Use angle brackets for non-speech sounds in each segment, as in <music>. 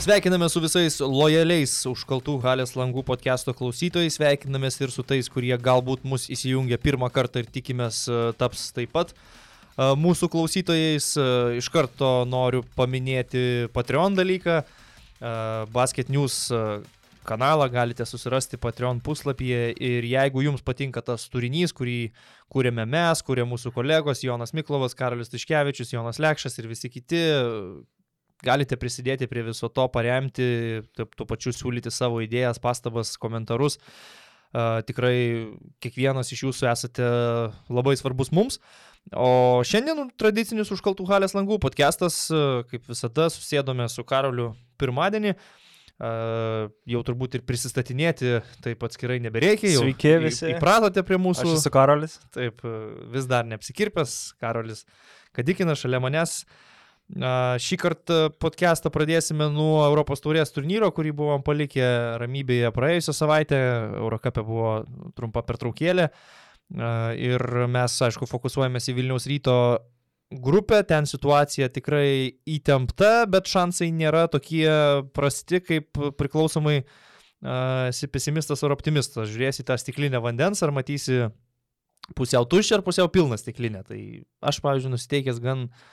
Sveikiname su visais lojaliais užkaltų halės langų podcast'o klausytojais, sveikinamės ir su tais, kurie galbūt mus įsijungia pirmą kartą ir tikimės e, taps taip pat. E, mūsų klausytojais e, iš karto noriu paminėti Patreon dalyką. Basket News kanalą galite susirasti Patreon puslapyje ir jeigu jums patinka tas turinys, kurį kūrėme mes, kūrė mūsų kolegos Jonas Miklovas, Karolis Tiškevičius, Jonas Lekšas ir visi kiti, galite prisidėti prie viso to, paremti, taip, tuo pačiu siūlyti savo idėjas, pastabas, komentarus. Uh, tikrai kiekvienas iš jūsų esate labai svarbus mums. O šiandien tradicinis užkaltų halės langų podcastas, kaip visada, susėdome su Karoliu pirmadienį. Uh, jau turbūt ir prisistatinėti taip atskirai nebereikia. Jau Sveiki visi. Įpratote prie mūsų. Aš esu Karolis. Taip, vis dar neapsikirpęs Karolis Kadikinas šalia manęs. Uh, Šį kartą podcastą pradėsime nuo Europos taurės turnyro, kurį buvom palikę ramybėje praėjusią savaitę. Eurocapė buvo trumpa pertraukėlė. Ir mes, aišku, fokusuojamės į Vilniaus ryto grupę. Ten situacija tikrai įtempta, bet šansai nėra tokie prasti, kaip priklausomai esi pesimistas ar optimistas. Žiūrėsi tą stiklinę vandens ar matysi pusiau tuščią ar pusiau pilną stiklinę. Tai aš, pavyzdžiui, nusiteikęs gan uh,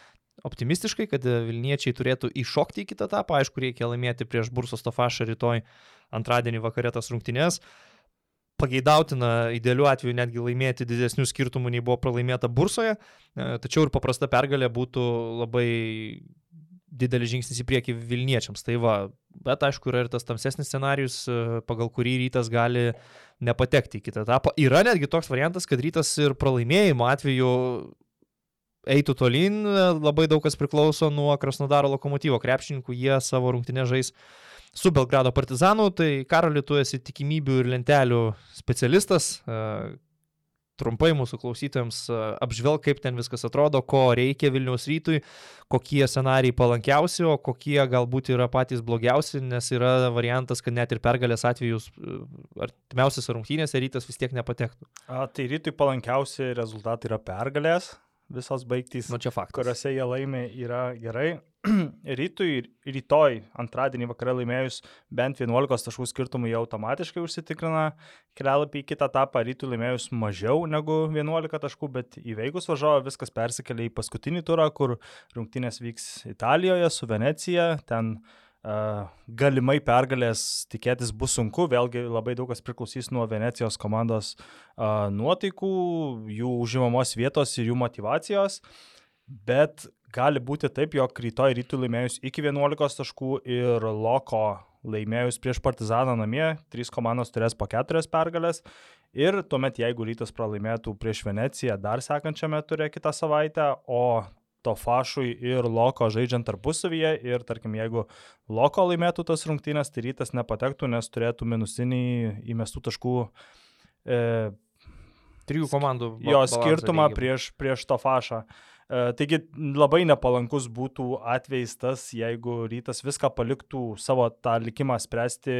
optimistiškai, kad Vilniečiai turėtų įšokti į kitą etapą. Aišku, reikia laimėti prieš Bursos Tofašą rytoj antradienį vakarė tas rungtynės. Pageidautina idealiu atveju netgi laimėti didesnių skirtumų nei buvo pralaimėta Bursoje, e, tačiau ir paprasta pergalė būtų labai didelis žingsnis į priekį Vilniečiams. Tai va, bet aišku, yra ir tas tamsesnis scenarius, e, pagal kurį rytas gali nepatekti į kitą etapą. Yra netgi toks variantas, kad rytas ir pralaimėjimo atveju eitų tolyn, labai daug kas priklauso nuo Krasnodaro lokomotyvo krepšininkų, jie savo rungtinę žais su Belgrado partizanu, tai Karoli, tu esi tikimybių ir lentelių specialistas. E, trumpai mūsų klausytojams e, apžvelg, kaip ten viskas atrodo, ko reikia Vilniaus rytui, kokie scenarijai palankiausi, o kokie galbūt yra patys blogiausi, nes yra variantas, kad net ir pergalės atvejus e, artimiausias rungtynėse rytas vis tiek nepatektų. A, tai rytui palankiausi rezultatai yra pergalės, visos baigtys, nu, kuriuose jie laimė, yra gerai. <clears throat> Rytui, rytoj, antradienį vakarą laimėjus bent 11 taškų skirtumų jie automatiškai užsitikrina kelialapį į kitą etapą, rytui laimėjus mažiau negu 11 taškų, bet įveikus važiavo viskas persikelia į paskutinį turą, kur rungtynės vyks Italijoje su Venecija, ten uh, galimai pergalės tikėtis bus sunku, vėlgi labai daug kas priklausys nuo Venecijos komandos nuotaikų, jų užimamos vietos ir jų motivacijos, bet gali būti taip, jog rytoj rytų laimėjus iki 11 taškų ir Loko laimėjus prieš Partizaną namie, trys komandos turės po keturias pergalės. Ir tuomet jeigu rytas pralaimėtų prieš Veneciją dar sekančiame turė kitą savaitę, o Tofašui ir Loko žaidžiant tarpusavyje ir tarkim, jeigu Loko laimėtų tas rungtynės, tai rytas nepatektų, nes turėtų minusinį įmestų taškų. E, Trijų komandų. Jo skirtumą prieš, prieš Tofašą. E, taigi labai nepalankus būtų atvejs tas, jeigu rytas viską paliktų savo tą likimą spręsti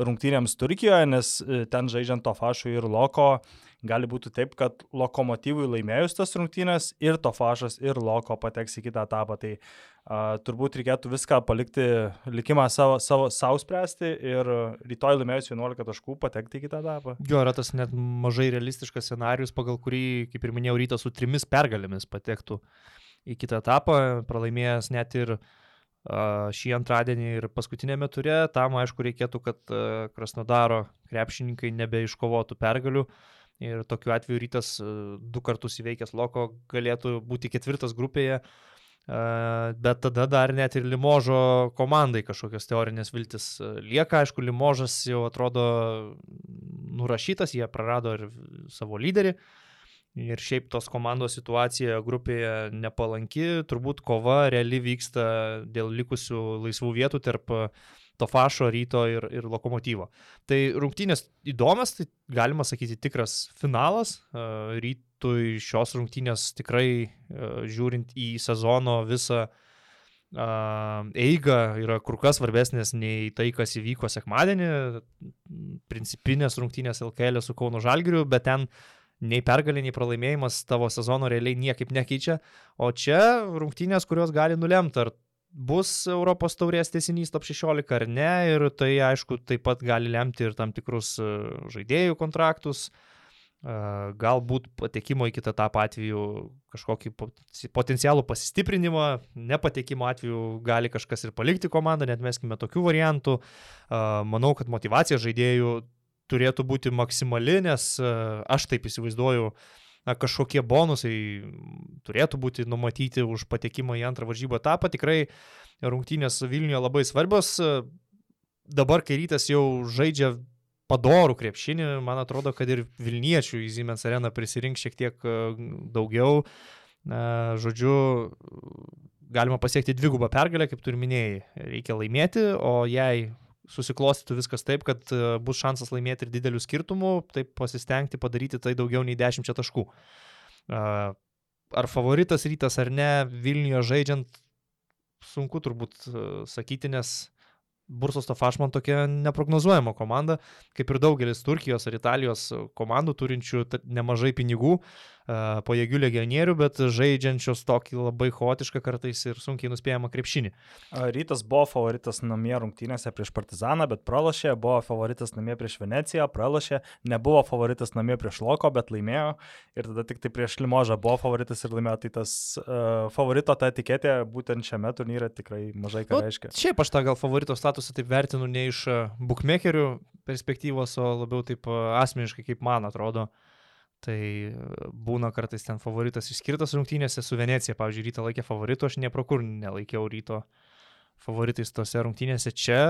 rungtynėms Turkijoje, nes e, ten žaidžiant Tofašui ir Loko gali būti taip, kad lokomotyvui laimėjus tas rungtynės ir Tofašas, ir Loko pateks į kitą etapą. Tai a, turbūt reikėtų viską palikti, likimą savo, savo, savo spręsti ir rytoj laimėjus 11 taškų patekti į kitą etapą. Jo, yra tas net mažai realistiškas scenarius, pagal kurį, kaip ir minėjau, rytas su trimis pergalėmis patektų į kitą etapą, pralaimėjęs net ir šį antradienį ir paskutinėme ture. Tam, aišku, reikėtų, kad Krasnodaro krepšininkai nebeiškovotų pergalių. Ir tokiu atveju rytas e, du kartus įveikęs Loko galėtų būti ketvirtas grupėje, e, bet tada dar net ir Limožo komandai kažkokios teorinės viltis e, lieka. Aišku, Limožas jau atrodo nurašytas, jie prarado ir savo lyderį. Ir šiaip tos komandos situacija grupėje nepalanki, turbūt kova reali vyksta dėl likusių laisvų vietų tarp Tofašo, Ryto ir, ir Lokomotyvo. Tai rungtynės įdomios, tai galima sakyti tikras finalas. Rytui šios rungtynės tikrai žiūrint į sezono visą eigą yra kur kas svarbesnės nei tai, kas įvyko sekmadienį. Principinės rungtynės LKL su Kauno Žalgiriu, bet ten nei pergalė, nei pralaimėjimas tavo sezono realiai niekaip nekeičia. O čia rungtynės, kurios gali nulemti, ar bus Europos taurės tiesinys top 16 ar ne ir tai aišku taip pat gali lemti ir tam tikrus e, žaidėjų kontraktus, e, galbūt patekimo į kitą etapą atveju kažkokį potencialų pasistiprinimą, nepatekimo atveju gali kažkas ir palikti komandą, net meskime tokių variantų. E, manau, kad motivacija žaidėjų turėtų būti maksimali, nes aš taip įsivaizduoju, na, kažkokie bonusai turėtų būti numatyti už patekimą į antrą varžybų etapą. Tikrai rungtynės Vilniuje labai svarbios. Dabar, kai rytas jau žaidžia padorų krepšinį, man atrodo, kad ir Vilniečių į Siemens areną prisirinks šiek tiek e, daugiau. Žodžiu, galima pasiekti dvigubą pergalę, kaip tu ir minėjai. Reikia laimėti, o jei susiklostytų viskas taip, kad e, bus šansas laimėti ir didelių skirtumų, taip pasistengti padaryti tai daugiau nei 10 taškų. Ar favoritas rytas ar ne, Vilniuje žaidžiant, sunku turbūt e, sakyti, nes Bursos Tofaš man tokia neprognozuojama komanda, kaip ir daugelis Turkijos ar Italijos komandų turinčių nemažai pinigų, pajėgių legionierių, bet žaidžiančios tokį labai chaotišką kartais ir sunkiai nuspėjamą krepšinį. Rytas buvo favoritas namie rungtynėse prieš Partizaną, bet pralašė, buvo favoritas namie prieš Veneciją, pralašė, nebuvo favoritas namie prieš Loko, bet laimėjo ir tada tik tai prieš Limožą buvo favoritas ir laimėjo. Tai tas uh, favorito ta etiketė būtent šiame turnyre tikrai mažai ką nu, reiškia. Šiaip aš tą gal favorito statusą taip vertinu ne iš bookmakerių perspektyvos, o labiau taip asmeniškai, kaip man atrodo. Uh, Tai e, būna kartais ten favoritas išskirtas rungtynėse su Venecija. Pavyzdžiui, ryto laikė favoritų, aš niekur kur nelaikiau ryto favoritais tose rungtynėse. Čia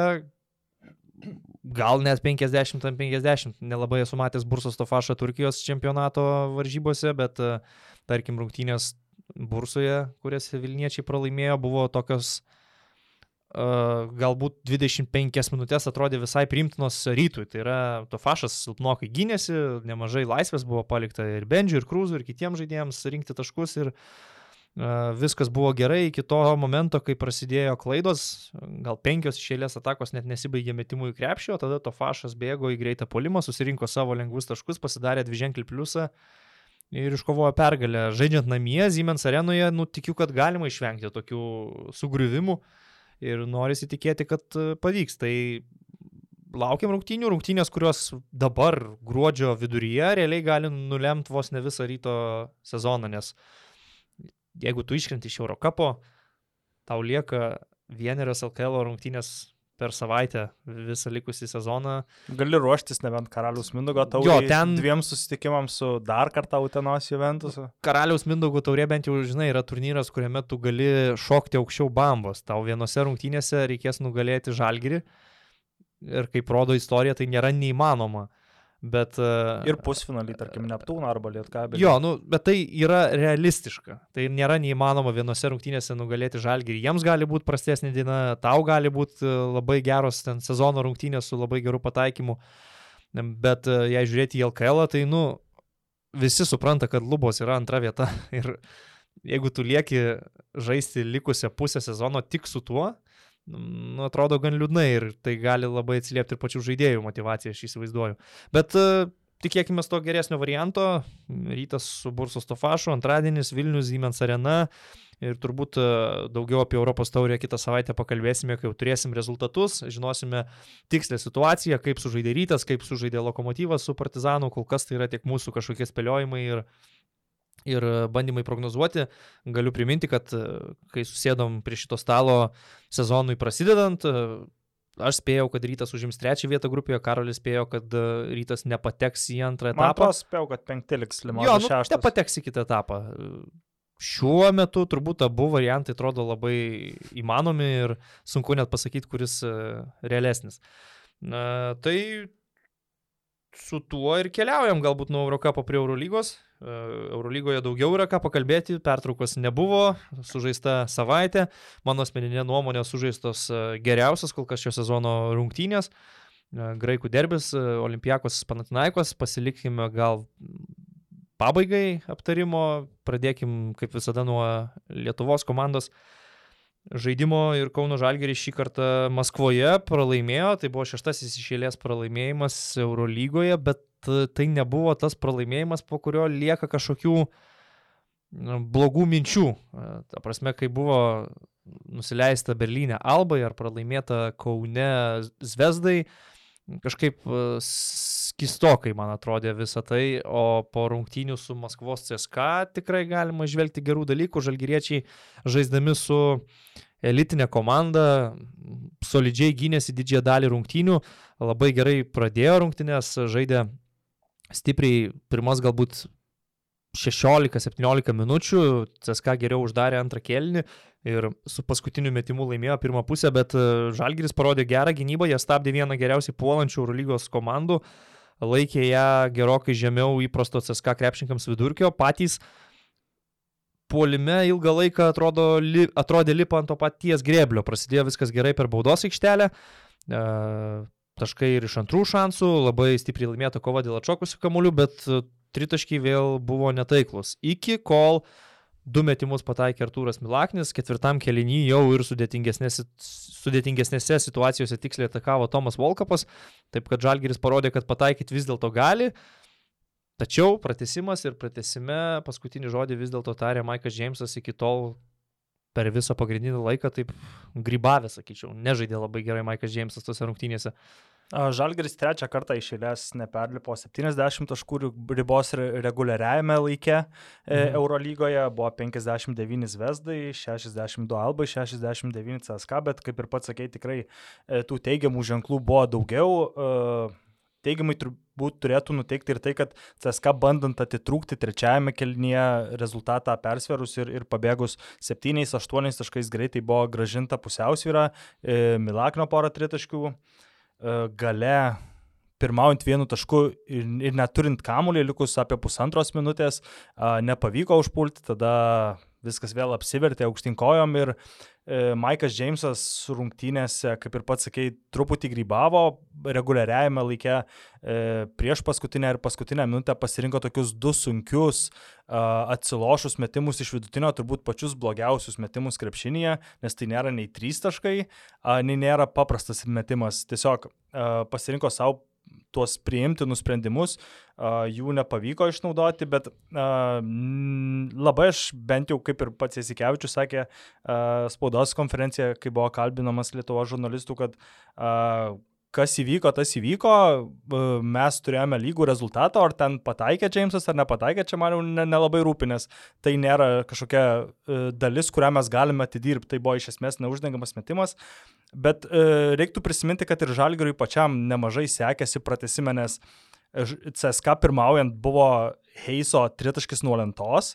gal net 50 ant 50. Nelabai esu matęs Bursos Tofašą Turkijos čempionato varžybose, bet e, tarkim rungtynės Bursoje, kurias Vilniečiai pralaimėjo, buvo tokios uh, galbūt 25 minutės atrodė visai primtinos rytui. Tai yra, Tofašas silpnokai gynėsi, nemažai laisvės buvo palikta ir Bendžiui, ir Krūzui, ir kitiems žaidėjams rinkti taškus. Ir viskas buvo gerai iki to momento, kai prasidėjo klaidos. Gal penkios išėlės atakos net nesibaigė metimų į krepšį, o tada Tofašas bėgo į greitą polimą, susirinko savo lengvus taškus, pasidarė dviženklį pliusą. Ir iškovojo pergalę. Žaidžiant namie, Siemens arenoje, nu tikiu, kad galima išvengti tokių sugriuvimų. Ir norisi tikėti, kad e, pavyks. Tai laukiam rungtynių, rungtynės, kurios dabar gruodžio viduryje realiai gali nulemti vos ne visą ryto sezoną, nes jeigu tu iškrenti iš Eurocapo, tau lieka vienerios LKL rungtynės per savaitę visą likusį sezoną. Gali ruoštis nebent Karaliaus Mindogo taurė. Jo, ten dviem susitikimams su dar kartą Utenos Juventusu. Karaliaus Mindogo taurė bent jau, žinai, yra turnyras, kuriame tu gali šokti aukščiau bambos. Tau vienose rungtynėse reikės nugalėti žalgirį. Ir kaip rodo istorija, tai nėra neįmanoma. Bet, e, ir pusfinalį, tarkim, Neptūną arba Lietkabelį. Jo, nu, bet tai yra realistiška. Tai nėra neįmanoma vienose rungtynėse nugalėti žalgį. Jiems gali būti prastesnė diena, tau gali būti e, labai geros ten sezono rungtynės su labai geru pataikymu. Bet e, jei žiūrėti į LKL, tai, nu, visi supranta, kad lubos yra antra vieta. <laughs> Ir jeigu tu lieki žaisti likusią pusę sezono tik su tuo, nu, atrodo gan liūdnai ir tai gali labai atsiliepti ir pačių žaidėjų motivaciją, aš įsivaizduoju. Bet uh, tikėkime to geresnio varianto. Rytas su Bursos Tofašu, antradienis Vilnius Siemens arena. Ir turbūt e, daugiau apie Europos taurę kitą savaitę pakalbėsime, kai jau turėsim rezultatus, žinosime tikslę situaciją, kaip sužaidė rytas, kaip sužaidė lokomotyvas su partizanu, kol kas tai yra tik mūsų kažkokie spėliojimai ir ir bandymai prognozuoti. Galiu priminti, kad e, kai susėdom prie šito stalo sezonui prasidedant, e, aš spėjau, kad rytas užims trečią vietą grupėje, Karolis spėjo, kad e, rytas nepateks į antrą etapą. Aš spėjau, kad penkti liks Limonas. Jo, nu, nepateks į kitą etapą. Šiuo metu turbūt abu variantai atrodo labai įmanomi ir sunku net pasakyti, kuris realesnis. Na, tai su tuo ir keliaujam galbūt nuo Eurocapo prie Eurolygos. E, Eurolygoje daugiau yra ką pakalbėti, pertraukos nebuvo, sužaista savaitė, mano asmeninė nuomonė sužaistos e, geriausias kol kas šio sezono rungtynės. E, graikų derbis, Olimpijakos Panatinaikos, pasilikime gal pabaigai aptarimo, pradėkim kaip visada nuo Lietuvos komandos. Žaidimo ir Kauno Žalgeris šį kartą Maskvoje pralaimėjo, tai buvo šeštasis išėlės pralaimėjimas Eurolygoje, bet tai nebuvo tas pralaimėjimas, po kurio lieka kažkokių blogų minčių. Ta prasme, kai buvo nusileista Berlyne Albai ar pralaimėta Kaune Zvezdai. Kažkaip skistokai man atrodė visą tai, o po rungtynių su Maskvos CSK tikrai galima žvelgti gerų dalykų. Žalgyriečiai žaisdami su elitinė komanda, solidžiai gynėsi didžiąją dalį rungtynių, labai gerai pradėjo rungtynės, žaidė stipriai pirmas galbūt 16-17 minučių, CSK geriau uždarė antrą kelnį ir su paskutiniu metimu laimėjo pirmą pusę, bet e, Žalgiris parodė gerą gynybą, jie stabdė vieną geriausiai puolančių Eurolygos komandų, laikė ją gerokai žemiau įprasto CSK krepšininkams vidurkio, patys puolime ilgą laiką atrodo, li, atrodė lipa ant to paties greblio, prasidėjo viskas gerai per baudos aikštelę, e, taškai ir iš antrų šansų, labai stipriai laimėta kova dėl atšokusių kamuolių, bet tritaškiai vėl buvo netaiklus. Iki kol du metimus pataikė Artūras Milaknis, ketvirtam kelinį jau ir sudėtingesnėse, sudėtingesnėse situacijose tiksliai atakavo Tomas Volkapas, taip kad Žalgiris parodė, kad pataikyti vis dėlto gali. Tačiau pratesimas ir pratesime paskutinį žodį vis dėlto tarė Maikas Džeimsas iki tol per visą pagrindinį laiką taip grybavęs, sakyčiau. Nežaidė labai gerai Maikas Džeimsas tose rungtynėse. Žalgeris trečią kartą iš eilės neperlipo 70 taškų ribos reguliariajame laike e, mhm. Eurolygoje, buvo 59 Vesdai, 62 Albai, 69 CSK, bet kaip ir pats sakei, tikrai e, tų teigiamų ženklų buvo daugiau. E, teigiamai turbūt turėtų nuteikti ir tai, kad CSK bandant atitrūkti trečiajame kelnyje rezultatą persverus ir, ir pabėgus 7-8 taškais greitai buvo gražinta pusiausvyra, Milakno porą tritaškių. taškių E, gale pirmaujant vienu tašku ir, ir neturint kamuolį, likus apie pusantros minutės, nepavyko užpulti, tada viskas vėl apsivertė aukštinkojom ir e, Maikas Džeimsas rungtynėse, kaip ir pats sakei, truputį grybavo, reguliariajame laike e, prieš paskutinę ir paskutinę minutę pasirinko tokius du sunkius e, atsilošus metimus iš vidutinio, turbūt pačius blogiausius metimus krepšinėje, nes tai nėra nei trys taškai, nei nėra paprastas metimas. Tiesiog e, pasirinko savo tuos priimtinus sprendimus, jų nepavyko išnaudoti, bet labai aš bent jau kaip ir pats Jasikevičius sakė spaudos konferenciją, kai buvo kalbinamas Lietuvo žurnalistų, kad kas įvyko, tas įvyko, mes turėjome lygų rezultatą, ar ten pataikė Džeimsas ar nepataikė, čia man jau nelabai rūpi, nes tai nėra kažkokia e, dalis, kurią mes galime atidirbti, tai buvo iš esmės neuždengiamas metimas, bet e, reiktų prisiminti, kad ir Žalgiriui pačiam nemažai sekėsi pratesime, nes CSK pirmaujant buvo Heiso tritaškis nuo lentos,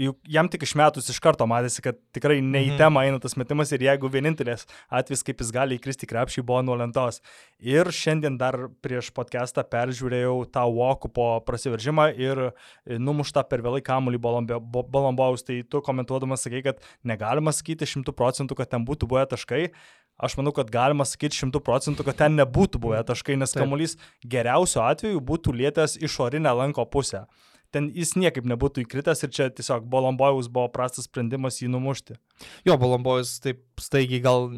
juk jam tik išmetus iš karto matėsi, kad tikrai ne į mhm. temą eina tas metimas ir jeigu vienintelis atvejis, kaip jis gali įkristi krepšį, buvo nuo lentos. Ir šiandien dar prieš podcastą peržiūrėjau tą walkų po prasiveržimą ir numuštą per vėlai kamuolį Balombaus, tai tu komentuodamas sakai, kad negalima sakyti šimtų procentų, kad ten būtų buvę taškai. Aš manau, kad galima sakyti šimtų procentų, kad ten nebūtų buvę taškai, nes kamuolys geriausiu atveju būtų lietęs išorinę lanko pusę ten jis niekaip nebūtų įkritęs ir čia tiesiog Bolombojaus buvo prastas sprendimas jį numušti. Jo, Bolombojus taip staigiai gal,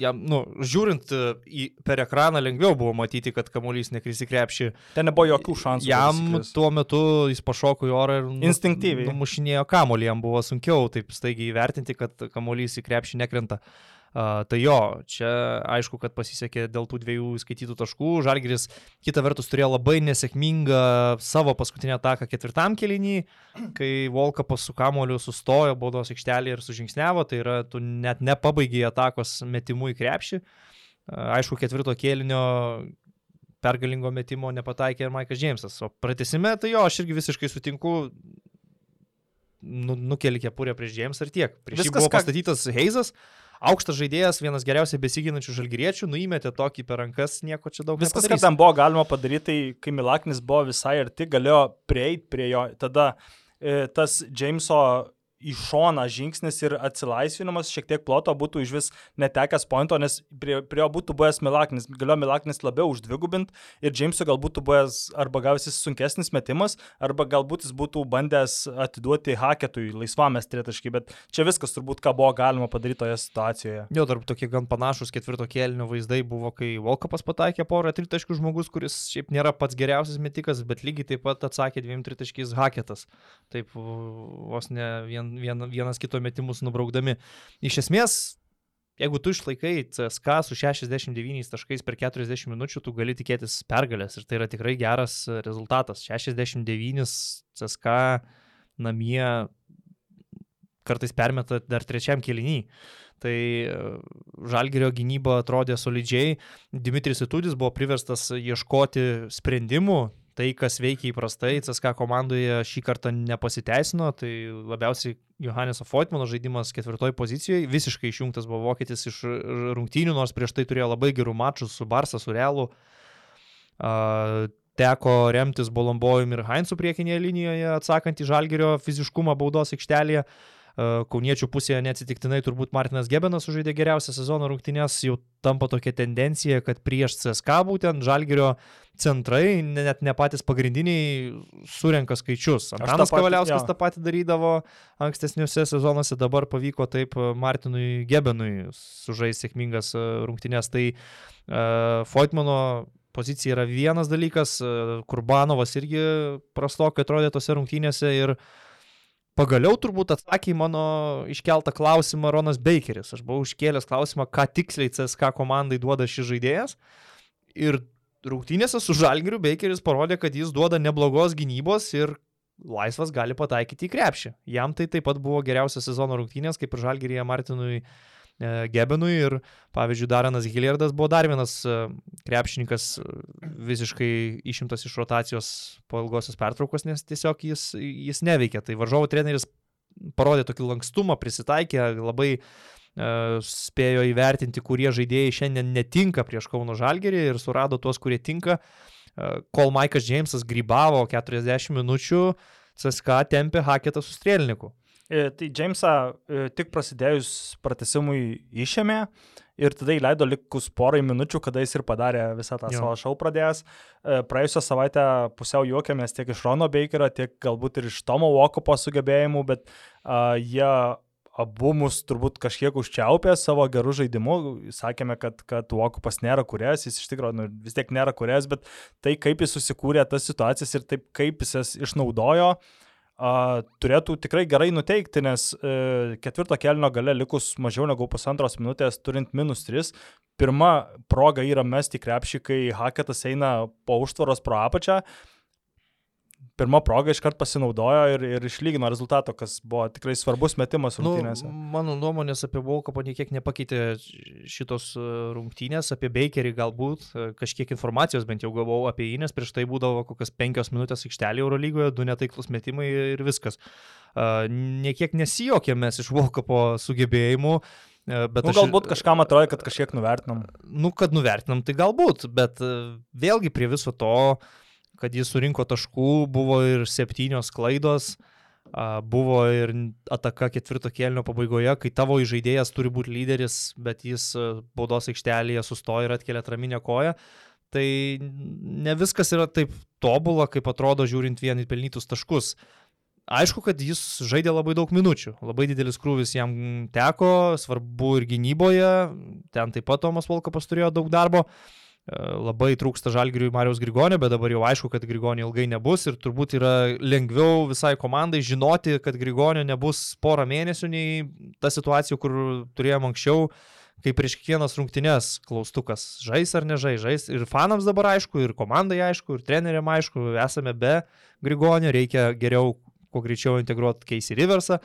jam, nu, žiūrint e, į, per ekraną lengviau buvo matyti, kad kamuolys nekrisi krepšį. Ten nebuvo jokių šansų. Jam tuo metu jis pašoko į orą ir nu, instinktyviai numušinėjo kamuolį, jam buvo sunkiau taip staigiai įvertinti, kad kamuolys į krepšį nekrenta. Uh, tai jo, čia aišku, kad pasisekė dėl tų dviejų skaitytų taškų. Žalgiris kita vertus turėjo labai nesėkmingą savo paskutinę ataką ketvirtam kelinį, kai Volkapas su kamoliu sustojo baudos aikštelėje ir sužingsnevo, tai yra tu net nepabaigiai atakos metimų į krepšį. Aišku, ketvirto kelinio pergalingo metimo nepataikė ir Maikas Džeimsas. O pratesime, tai jo, aš irgi visiškai sutinku, nu, nukeli kepurę prieš Džeimsą ir tiek. Prieš Viskas, jį buvo ką... pastatytas Heizas, aukštas žaidėjas, vienas geriausiai besiginančių žalgyriečių, nuįmėtė tokį per rankas, nieko čia daug. Viskas, kas ten buvo galima padaryti, tai kai Milaknis buvo visai arti, galėjo prieiti prie jo. Tada e, tas Jameso į šoną žingsnis ir atsilaisvinimas šiek tiek ploto būtų iš vis netekęs pointo, nes prie, prie jo būtų buvęs Milaknis, galėjo Milaknis labiau uždvigubint ir Jamesui gal būtų buvęs arba gausis sunkesnis metimas, arba galbūt jis būtų bandęs atiduoti haketui laisvamės tritaškai, bet čia viskas turbūt, ką buvo galima padaryti toje situacijoje. Jo, tarp tokie gan panašus ketvirto kėlinio vaizdai buvo, kai Volkapas pataikė porą tritaškių žmogus, kuris šiaip nėra pats geriausias metikas, bet lygiai taip pat atsakė dviem tritaškiais haketas. Taip, vos ne vien vien, vienas kito metimus nubraukdami. Iš esmės, jeigu tu išlaikai CSK su 69 taškais per 40 minučių, tu gali tikėtis pergalės ir tai yra tikrai geras rezultatas. 69 CSK namie kartais permeta dar trečiam keliniui. Tai e, Žalgerio gynyba atrodė solidžiai. Dimitris Itudis buvo priverstas ieškoti sprendimų. Tai, kas veikia įprastai, CSK komandoje šį kartą nepasiteisino, tai labiausiai Johanneso Foitmano žaidimas ketvirtoje pozicijoje, visiškai išjungtas buvo vokietis iš rungtynių, nors prieš tai turėjo labai gerų mačų su Barsa, su Realu. Uh, teko remtis Bolombojum ir Heinzu priekinėje linijoje, atsakant į Žalgerio fiziškumą baudos aikštelėje. Uh, Kauniečių pusėje neatsitiktinai turbūt Martinas Gebenas sužaidė geriausią sezono rungtynės, jau tampa tokia tendencija, kad prieš CSK būtent Žalgerio centrai, net ne patys pagrindiniai, surenka skaičius. Antanas Kavaliauskas tą patį darydavo ankstesniuose sezonuose, dabar pavyko taip Martinui Gebenui sužaisti sėkmingas rungtynės. Tai uh, Foitmano pozicija yra vienas dalykas, Kurbanovas irgi prastokai atrodė tose rungtynėse ir uh, Pagaliau turbūt atsakė į mano iškeltą klausimą Ronas Bakeris. Aš buvau iškėlęs klausimą, ką tiksliai CSK komandai duoda šis žaidėjas. Ir rungtynėse su Žalgiriu Bakeris parodė, kad jis duoda neblogos gynybos ir laisvas gali pataikyti į krepšį. Jam tai taip pat buvo geriausias sezono rungtynės, kaip ir Žalgirėje Martinui E, Gebenui ir, pavyzdžiui, Daranas Hilliardas buvo dar vienas e, krepšininkas e, visiškai išimtas iš rotacijos po ilgosios pertraukos, nes tiesiog jis, jis neveikia. Tai varžovų treneris parodė tokį lankstumą, prisitaikė, labai uh, spėjo įvertinti, kurie žaidėjai šiandien netinka prieš Kauno Žalgerį ir surado tuos, kurie tinka. Uh, kol Maikas Džeimsas grybavo 40 minučių, CSK tempė haketą su strėlininku. E, tai Jamesą e, tik prasidėjus pratesimui išėmė ir tada įleido likus porai minučių, kada jis ir padarė visą tą jo. savo šau pradėjęs. E, praėjusią savaitę pusiau juokėmės tiek iš Rono Bakerio, tiek galbūt ir iš Tomo Vokopo sugebėjimų, bet uh, jie abu mus turbūt kažkiek užčiaupė savo gerų žaidimų. Sakėme, kad, kad Vokupas nėra kurės, jis iš tikrųjų nu, vis tiek nėra kurės, bet tai kaip jis susikūrė tas situacijas ir taip kaip jis jas išnaudojo, uh, a, turėtų tikrai gerai nuteikti, nes e, ketvirto kelio gale likus mažiau negu pusantros minutės, turint minus 3, pirma proga yra mesti krepšį, kai Haketas eina po užtvaros pro apačią, pirmą progą iškart pasinaudojo ir, ir išlygino rezultato, kas buvo tikrai svarbus metimas nu, rungtynėse. Nu, mano nuomonės apie Volkapą niekiek nepakeitė šitos e, rungtynės, apie Bakerį galbūt e, kažkiek informacijos bent jau gavau apie jį, nes prieš tai būdavo kokias penkios minutės aikštelė Eurolygoje, du netaiklus metimai ir viskas. Uh, niekiek nesijokėm mes iš Volkapo sugebėjimų. Bet nu, aš, galbūt kažkam atrodo, kad kažkiek nuvertinam. Nu, kad nuvertinam, tai galbūt, bet vėlgi prie viso to uh, kad jis surinko taškų, buvo ir septynios klaidos, buvo ir ataka ketvirto kėlinio pabaigoje, kai tavo žaidėjas turi būti lyderis, bet jis baudos aikštelėje sustoja ir atkelia traminę koją. Tai ne viskas yra taip tobula, kaip atrodo žiūrint vien į pelnytus taškus. Aišku, kad jis žaidė labai daug minučių, labai didelis krūvis jam teko, svarbu ir gynyboje, ten taip pat Tomas Volkapas turėjo daug darbo. Uh, labai trūksta žalgiriui Marijos Grigonio, bet dabar jau aišku, kad Grigonio ilgai nebus ir turbūt yra lengviau visai komandai žinoti, kad Grigonio nebus porą mėnesių nei ta situacija, kur turėjom anksčiau, kai prieš kiekvienas rungtynės klaustukas žais ar nežais, žais. Ir fanams dabar aišku, ir komandai aišku, ir treneriam aišku, esame be Grigonio, reikia geriau, kuo greičiau integruoti Keisį Riversą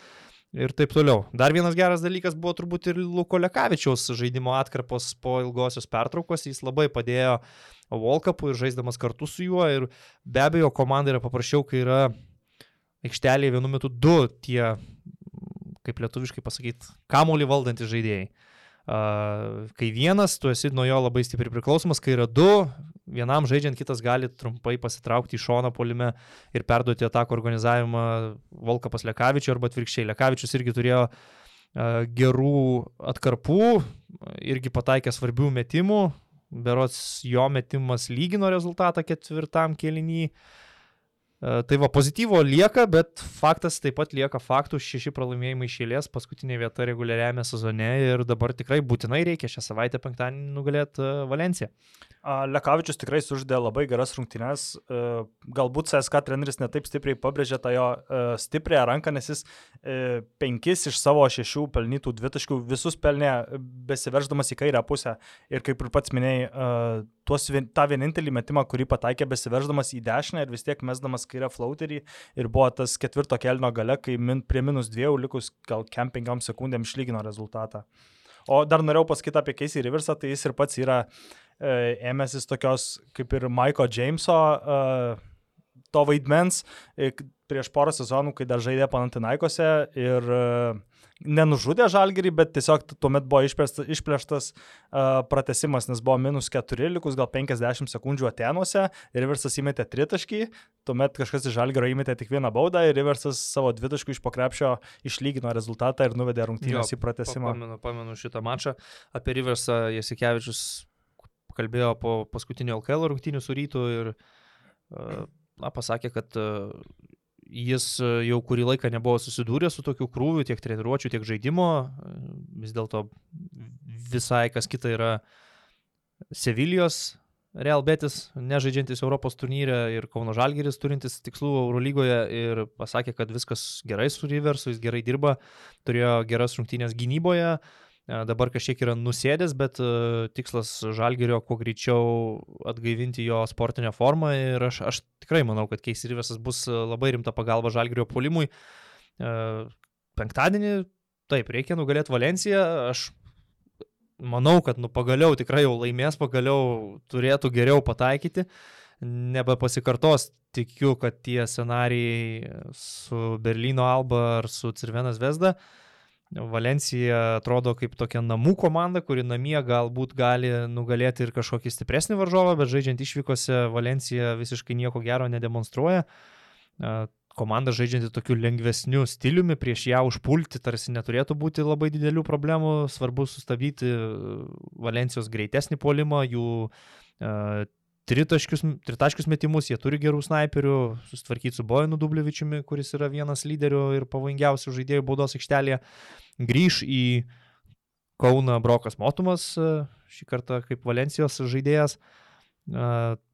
ir taip toliau. Dar vienas geras dalykas buvo turbūt ir Luko Lekavičiaus žaidimo atkarpos po ilgosios pertraukos, jis labai padėjo Volkapui ir žaisdamas kartu su juo ir be abejo komanda yra paprasčiau, kai yra aikštelėje vienu metu du tie, kaip lietuviškai pasakyti, kamuolį valdantys žaidėjai. Uh, kai vienas, tu esi nuo jo labai stipriai priklausomas, kai yra du, vienam žaidžiant kitas gali trumpai pasitraukti į šoną polime ir perduoti atakų organizavimą Volkapas Lekavičiui arba atvirkščiai. Lekavičius irgi turėjo uh, gerų atkarpų, irgi pataikė svarbių metimų, berots jo metimas lygino rezultatą ketvirtam kelinį. Uh, tai va, pozityvo lieka, bet faktas taip pat lieka faktų, šeši pralaimėjimai išėlės, paskutinė vieta reguliariame sezone ir dabar tikrai būtinai reikia šią savaitę penktadienį nugalėti uh, Valenciją. Lekavičius tikrai suždė labai geras rungtynes. E, galbūt CSK treneris netaip stipriai pabrėžė tą jo e, stiprią ranką, nes jis e, penkis iš savo šešių pelnytų dvitaškių visus pelnė besiverždamas į kairę pusę. Ir kaip ir pats minėjai, tuos, tą vienintelį metimą, kurį pataikė besiverždamas į dešinę ir vis tiek mesdamas kairę flauterį. Ir buvo tas ketvirto kelno gale, kai min, prie minus dviejų likus gal kem penkiom sekundėm išlygino rezultatą. O dar norėjau pasakyti apie Casey Riversą, tai jis ir pats yra e, ėmėsis tokios kaip ir Michael Jameso e, to vaidmens e, prieš porą sezonų, kai dar žaidė Panantinaikose ir e, nenužudė žalgerį, bet tiesiog tuomet buvo išplėštas, išplėštas uh, pratesimas, nes buvo minus 4, likus gal 50 sekundžių Atenuose, ir Riversas įmetė tritaškį, tuomet kažkas iš žalgerio įmetė tik vieną baudą ir Riversas savo dvitaškų iš pokrepšio išlygino rezultatą ir nuvedė rungtynės į pratesimą. Pamenu, pamenu šitą mačą. Apie Riversą Jasikevičius kalbėjo po paskutinio LKL rungtynių su rytu ir uh, na, pasakė, kad uh, jis e, jau kurį laiką nebuvo susidūręs su tokiu krūviu, tiek treniruočių, tiek žaidimo. E, vis dėlto visai kas kita yra Sevilijos Real Betis, nežaidžiantis Europos turnyre ir Kauno Žalgeris turintis tikslų Eurolygoje ir pasakė, kad viskas gerai su Riversu, jis gerai dirba, turėjo geras rungtynės gynyboje. Uh, dabar kažkiek yra nusėdęs, bet e, tikslas Žalgerio kuo greičiau atgaivinti jo sportinę formą ir aš, aš tikrai manau, kad Keis Rivesas bus e, labai rimta pagalba Žalgerio polimui. Penktadienį, taip, reikia nugalėti Valenciją, aš manau, kad nu pagaliau tikrai jau laimės, pagaliau turėtų geriau pataikyti, nebepasikartos, tikiu, kad tie scenarijai su Berlyno Alba ar su Cirvenas Vesda uh, Valencija atrodo kaip tokia namų komanda, kuri namie galbūt gali nugalėti ir kažkokį stipresnį varžovą, bet žaidžiant išvykose Valencija visiškai nieko gero nedemonstruoja. Komanda žaidžianti tokiu lengvesniu stiliumi, prieš ją užpulti tarsi neturėtų būti labai didelių problemų, svarbu sustabdyti Valencijos greitesnį polimą, jų tritaškius, tritaškius metimus, jie turi gerų snaiperių, susitvarkyti su Bojanu Dublievičiumi, kuris yra vienas lyderių ir pavojingiausių žaidėjų baudos aikštelėje, grįž į Kauną Brokas Motumas, šį kartą kaip Valencijos žaidėjas.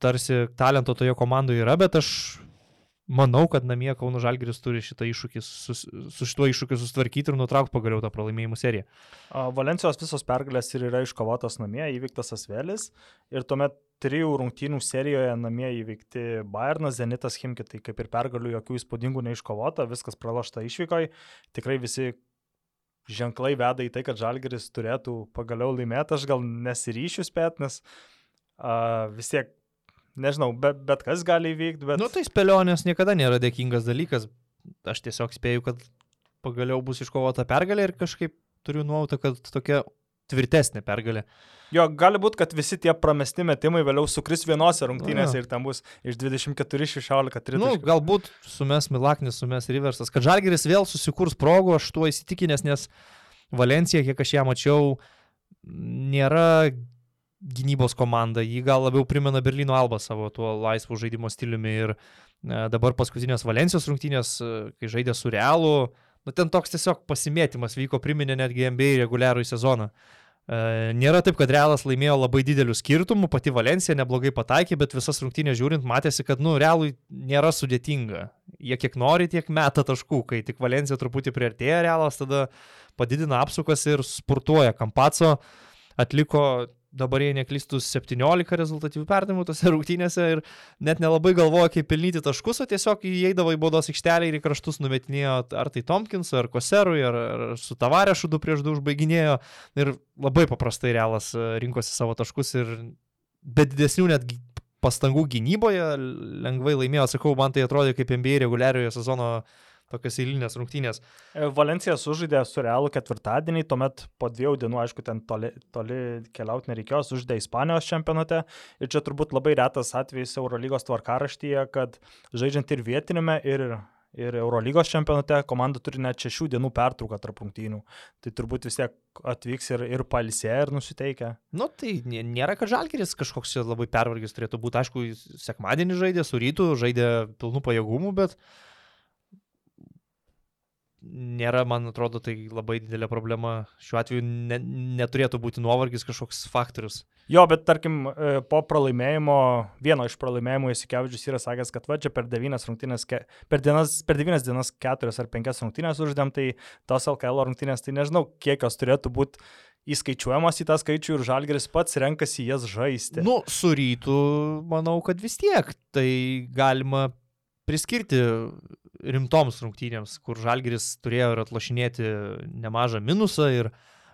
Tarsi talento toje komandoje yra, bet aš manau, kad namie Kauno Žalgiris turi šitą iššūkį, su, su šituo iššūkiu susitvarkyti ir nutraukti pagaliau tą pralaimėjimų seriją. Valencijos visos pergalės ir yra iškovotos namie, įvyktas Asvelis ir tuomet trijų rungtynių serijoje namie įveikti Bayernas, Zenitas, Himki, tai kaip ir pergalių jokių įspūdingų neiškovota, viskas pralašta išvykoje, tikrai visi ženklai veda į tai, kad Žalgiris turėtų pagaliau laimėti, aš gal nesiryšiu spėt, nes uh, vis tiek nežinau, bet, bet kas gali įvykti. Bet... Nu, tai spėlionės niekada nėra dėkingas dalykas. Aš tiesiog spėju, kad pagaliau bus iškovota pergalė ir kažkaip turiu nuojautą, kad tokia tvirtesnė pergalė. Jo, gali būti, kad visi tie pramesti metimai vėliau sukris vienose rungtynėse ja. ir ten bus iš 24-16 30. Nu, galbūt sumes Milaknis, sumes Riversas, kad Žalgeris vėl susikurs progų, aš tuo įsitikinęs, nes Valencija, kiek aš ją mačiau, nėra gynybos komanda, jį gal labiau primena Berlyno Alba savo tuo laisvu žaidimo stiliumi ir e, dabar paskutinės Valencijos rungtynės, e, kai žaidė su Realu, nu ten toks tiesiog pasimėtymas vyko, priminė netgi NBA reguliarų sezoną. E, nėra taip, kad Realas laimėjo labai didelių skirtumų, pati Valencija neblogai pataikė, bet visas rungtynės žiūrint matėsi, kad, nu, Realui nėra sudėtinga. Jie kiek nori, tiek meta taškų, kai tik Valencija truputį priartėja Realas, tada padidina apsukas ir spurtuoja. Kampaco atliko dabar jei neklystų 17 rezultatyvių perdavimų tose rungtynėse ir net nelabai galvojo, kaip pelnyti taškus, o tiesiog įeidavo į baudos aikštelę ir į kraštus numetinėjo ar tai Tompkinsui, ar Koserui, ar, ar su Tavarešu du prieš du užbaiginėjo. Ir labai paprastai realas e, rinkosi savo taškus ir be didesnių net pastangų gynyboje lengvai laimėjo, sakau, man tai atrodė kaip NBA reguliariojo sezono tokias eilinės rungtynės. E, Valencija sužaidė su Realu ketvirtadienį, tuomet po dviejų dienų, aišku, ten toli, toli keliauti nereikėjo, sužaidė Ispanijos čempionate. Ir čia turbūt labai retas atvejis Eurolygos tvarkaraštyje, kad žaidžiant ir vietinėme, ir ir Eurolygos čempionate komanda turi net šešių dienų pertrauką tarp rungtynių. Tai turbūt vis tiek atvyks ir, ir palsė, ir nusiteikia. Nu, tai nėra, kad Žalgeris kažkoks labai pervargęs turėtų būti. Aišku, sekmadienį žaidė su rytu, žaidė pilnų pajėgumų, bet nėra, man atrodo, tai labai didelė problema. Šiuo atveju ne, neturėtų būti nuovargis kažkoks faktorius. Jo, bet tarkim, e, po pralaimėjimo, vieno iš pralaimėjimų Jasikevičius yra sakęs, kad va čia per devynias rungtynės, per, dienas, per devynias dienas keturias ar penkias rungtynės uždėm, tai tos LKL rungtynės, tai nežinau, kiek jos turėtų būti įskaičiuojamas į tą skaičių ir Žalgeris pats renkasi jas žaisti. Nu, su rytu, manau, kad vis tiek tai galima priskirti rimtoms rungtynėms, kur Žalgeris turėjo ir atlašinėti nemažą minusą ir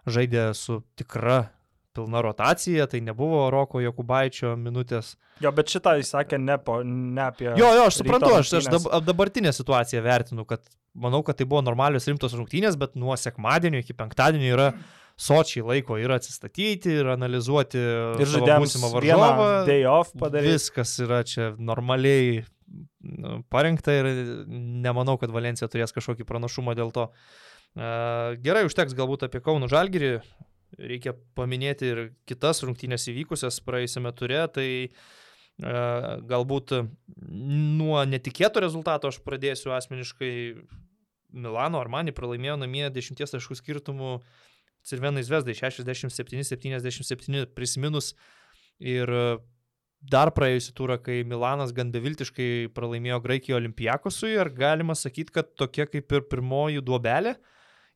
žaidė su tikra pilna rotacija, tai nebuvo Roko Jokubaičio minutės. Jo, bet šitą jis sakė ne, po, ne apie... Jo, jo, aš suprantu, aš, aš dab, dabartinę situaciją vertinu, kad manau, kad tai buvo normalios rimtos rungtynės, bet nuo sekmadienio iki penktadienio yra sočiai laiko ir atsistatyti, ir analizuoti ir žaidimą varžovą. Day off padaryti. Viskas yra čia normaliai parengta ir nemanau, kad Valencija turės kažkokį pranašumą dėl to. Gerai, užteks galbūt apie Kaunų Žalgirį, reikia paminėti ir kitas rungtynės įvykusias praėjusiame ture, tai e, galbūt nuo netikėto rezultato aš pradėsiu asmeniškai. Milano Armani pralaimėjo namie 10 taškų skirtumų Cirvenai Zvezdai 67-77 prisiminus. Ir dar praėjusią turą, kai Milanas gan beviltiškai pralaimėjo Graikijo Olimpijakosui, ar galima sakyti, kad tokia kaip ir pirmoji duobelė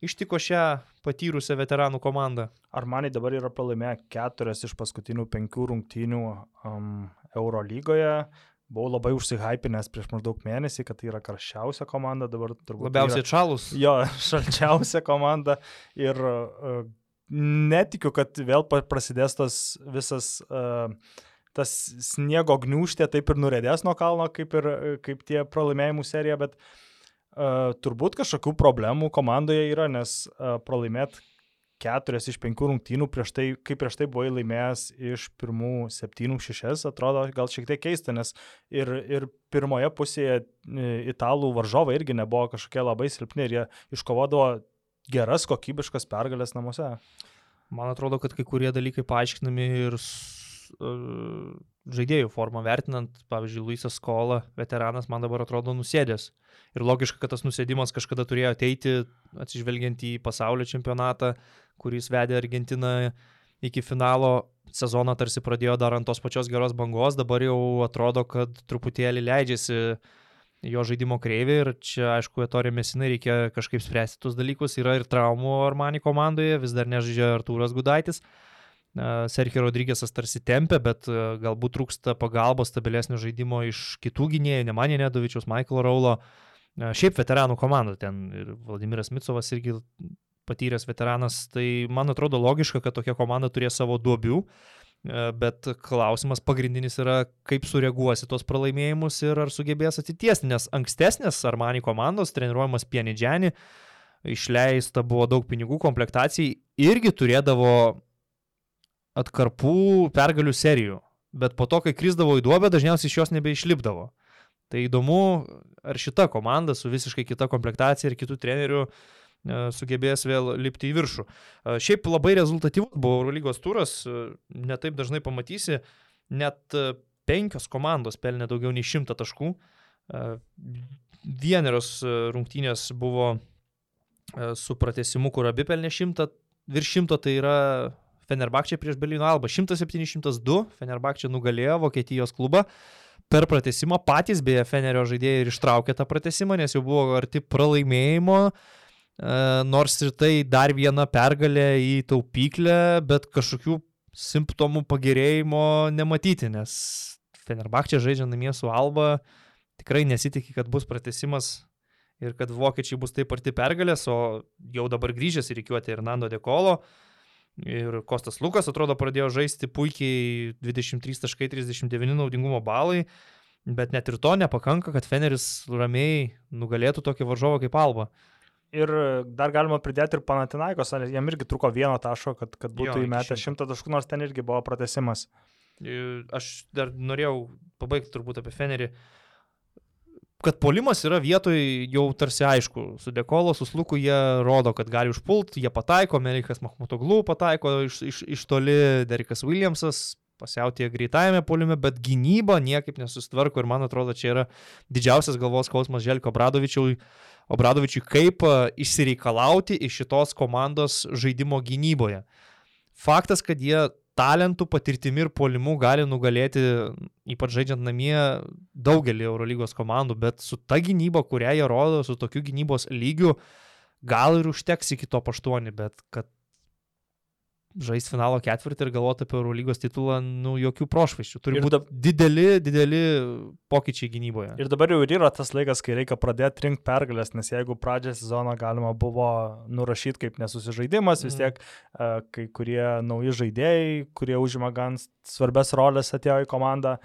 ištiko šią patyrusią veteranų komandą? Armani dabar yra pralaimėję keturias iš paskutinių penkių rungtynių um, Euro lygoje. Buvau labai užsihypinęs prieš maždaug mėnesį, kad tai yra karščiausia komanda, dabar turbūt. Labiausiai yra, čalus. Jo, <laughs> šalčiausia komanda. Ir uh, netikiu, kad vėl prasidės tas visas uh, tas sniego gniūštė taip ir nuredės nuo kalno, kaip ir kaip tie pralaimėjimų serija, bet uh, turbūt kažkokių problemų komandoje yra, nes uh, pralaimėt keturias iš penkių rungtynių prieš tai, kaip prieš tai buvai laimėjęs iš pirmų septynių šešias, atrodo gal šiek tiek keista, nes ir, ir pirmoje pusėje italų varžovai irgi nebuvo kažkokie labai silpni ir jie iškovodavo geras kokybiškas pergalės namuose. Man atrodo, kad kai kurie dalykai paaiškinami ir žaidėjų formą vertinant, pavyzdžiui, Luisas Skola, veteranas, man dabar atrodo nusėdęs. Ir logiška, kad tas nusėdimas kažkada turėjo ateiti, atsižvelgiant į pasaulio čempionatą, kuris vedė Argentiną iki finalo. Sezoną tarsi pradėjo dar ant tos pačios geros bangos, dabar jau atrodo, kad truputėlį leidžiasi jo žaidimo kreivė ir čia, aišku, Etorė Mesinai reikia kažkaip spręsti tuos dalykus. Yra ir traumų Armani komandoje, vis dar nežaidžia Artūras Gudaitis. Sergio Rodrygėsas tarsi tempia, bet galbūt trūksta pagalbos stabilesnio žaidimo iš kitų gynėjų, ne Manė Nedovičius, Michael Raulo. Šiaip veteranų komanda, ten ir Vladimiras Micovas irgi patyręs veteranas, tai man atrodo logiška, kad tokia komanda turės savo duobių, bet klausimas pagrindinis yra, kaip sureaguosi tos pralaimėjimus ir ar sugebės atitiesti, nes ankstesnės Armani komandos, treniruojamas Pienidžiani, išleista buvo daug pinigų komplektacijai, irgi turėdavo atkarpų pergalių serijų, bet po to, kai krizdavo į duobę, dažniausiai iš jos nebeišlipdavo. Tai įdomu, ar šita komanda su visiškai kita komplektacija ir kitų trenerių e, sugebės vėl lipti į viršų. E, šiaip labai rezultatyvus buvo Eurolygos turas, e, netaip dažnai pamatysi, net penkios komandos pelnė daugiau nei šimtą taškų. Vienerios rungtynės buvo su pratesimu, kur abi pelnė šimtą, virš šimto tai yra Fenerbakčia prieš Berlyno Alba 107-102, Fenerbakčia nugalėjo Vokietijos klubą. Per pratesimą patys beje Fenerio žaidėjai ir ištraukė tą pratesimą, nes jau buvo arti pralaimėjimo, e, nors ir tai dar viena pergalė į taupyklę, bet kažkokių simptomų pagerėjimo nematyti, nes Fenerbakčia žaidžia namie su Alba, tikrai nesitikė, kad bus pratesimas ir kad vokiečiai bus taip arti pergalės, o jau dabar grįžęs į reikiuotę ir Nando Dekolo. Uh, Ir Kostas Lukas atrodo pradėjo žaisti puikiai 23.39 naudingumo balai, bet net ir to nepakanka, kad Feneris ramiai nugalėtų tokį varžovą kaip Alba. Ir dar galima pridėti ir Panatinaikos, jam irgi truko vieno taško, kad, kad būtų jo, įmetę šimtą taškų, nors ten irgi buvo pratesimas. Aš dar norėjau pabaigti turbūt apie Fenerį. Uh, kad polimas yra vietoj jau tarsi aišku, su Dekolo, su Sluku jie rodo, kad gali užpult, jie pataiko, Melikas Mahmutoglu pataiko iš, iš, iš toli, Derikas Williamsas pasiautė greitajame polime, bet gynyba niekaip nesustvarko ir man atrodo, čia yra didžiausias galvos skausmas Želko Bradovičiui, Obradovičiui, kaip išsireikalauti iš šitos komandos žaidimo gynyboje. Faktas, kad jie talentų, patirtimi ir polimu gali nugalėti, ypač žaidžiant namie, daugelį Eurolygos komandų, bet su ta gynyba, kurią jie rodo, su tokiu gynybos lygiu, gal ir užteks iki to paštuoni, bet kad žaisti finalo ketvirtį ir galvoti apie Eurolygos titulą, nu, jokių prošvaiščių. Turi būti dideli, dideli pokyčiai gynyboje. Ir dabar jau ir yra tas laikas, kai reikia pradėti rinkti pergalės, nes jeigu pradžią sezono galima buvo nurašyti kaip nesusižaidimas, vis mhm. tiek mm. kai kurie nauji žaidėjai, kurie užima gan svarbes rolės atėjo į komandą,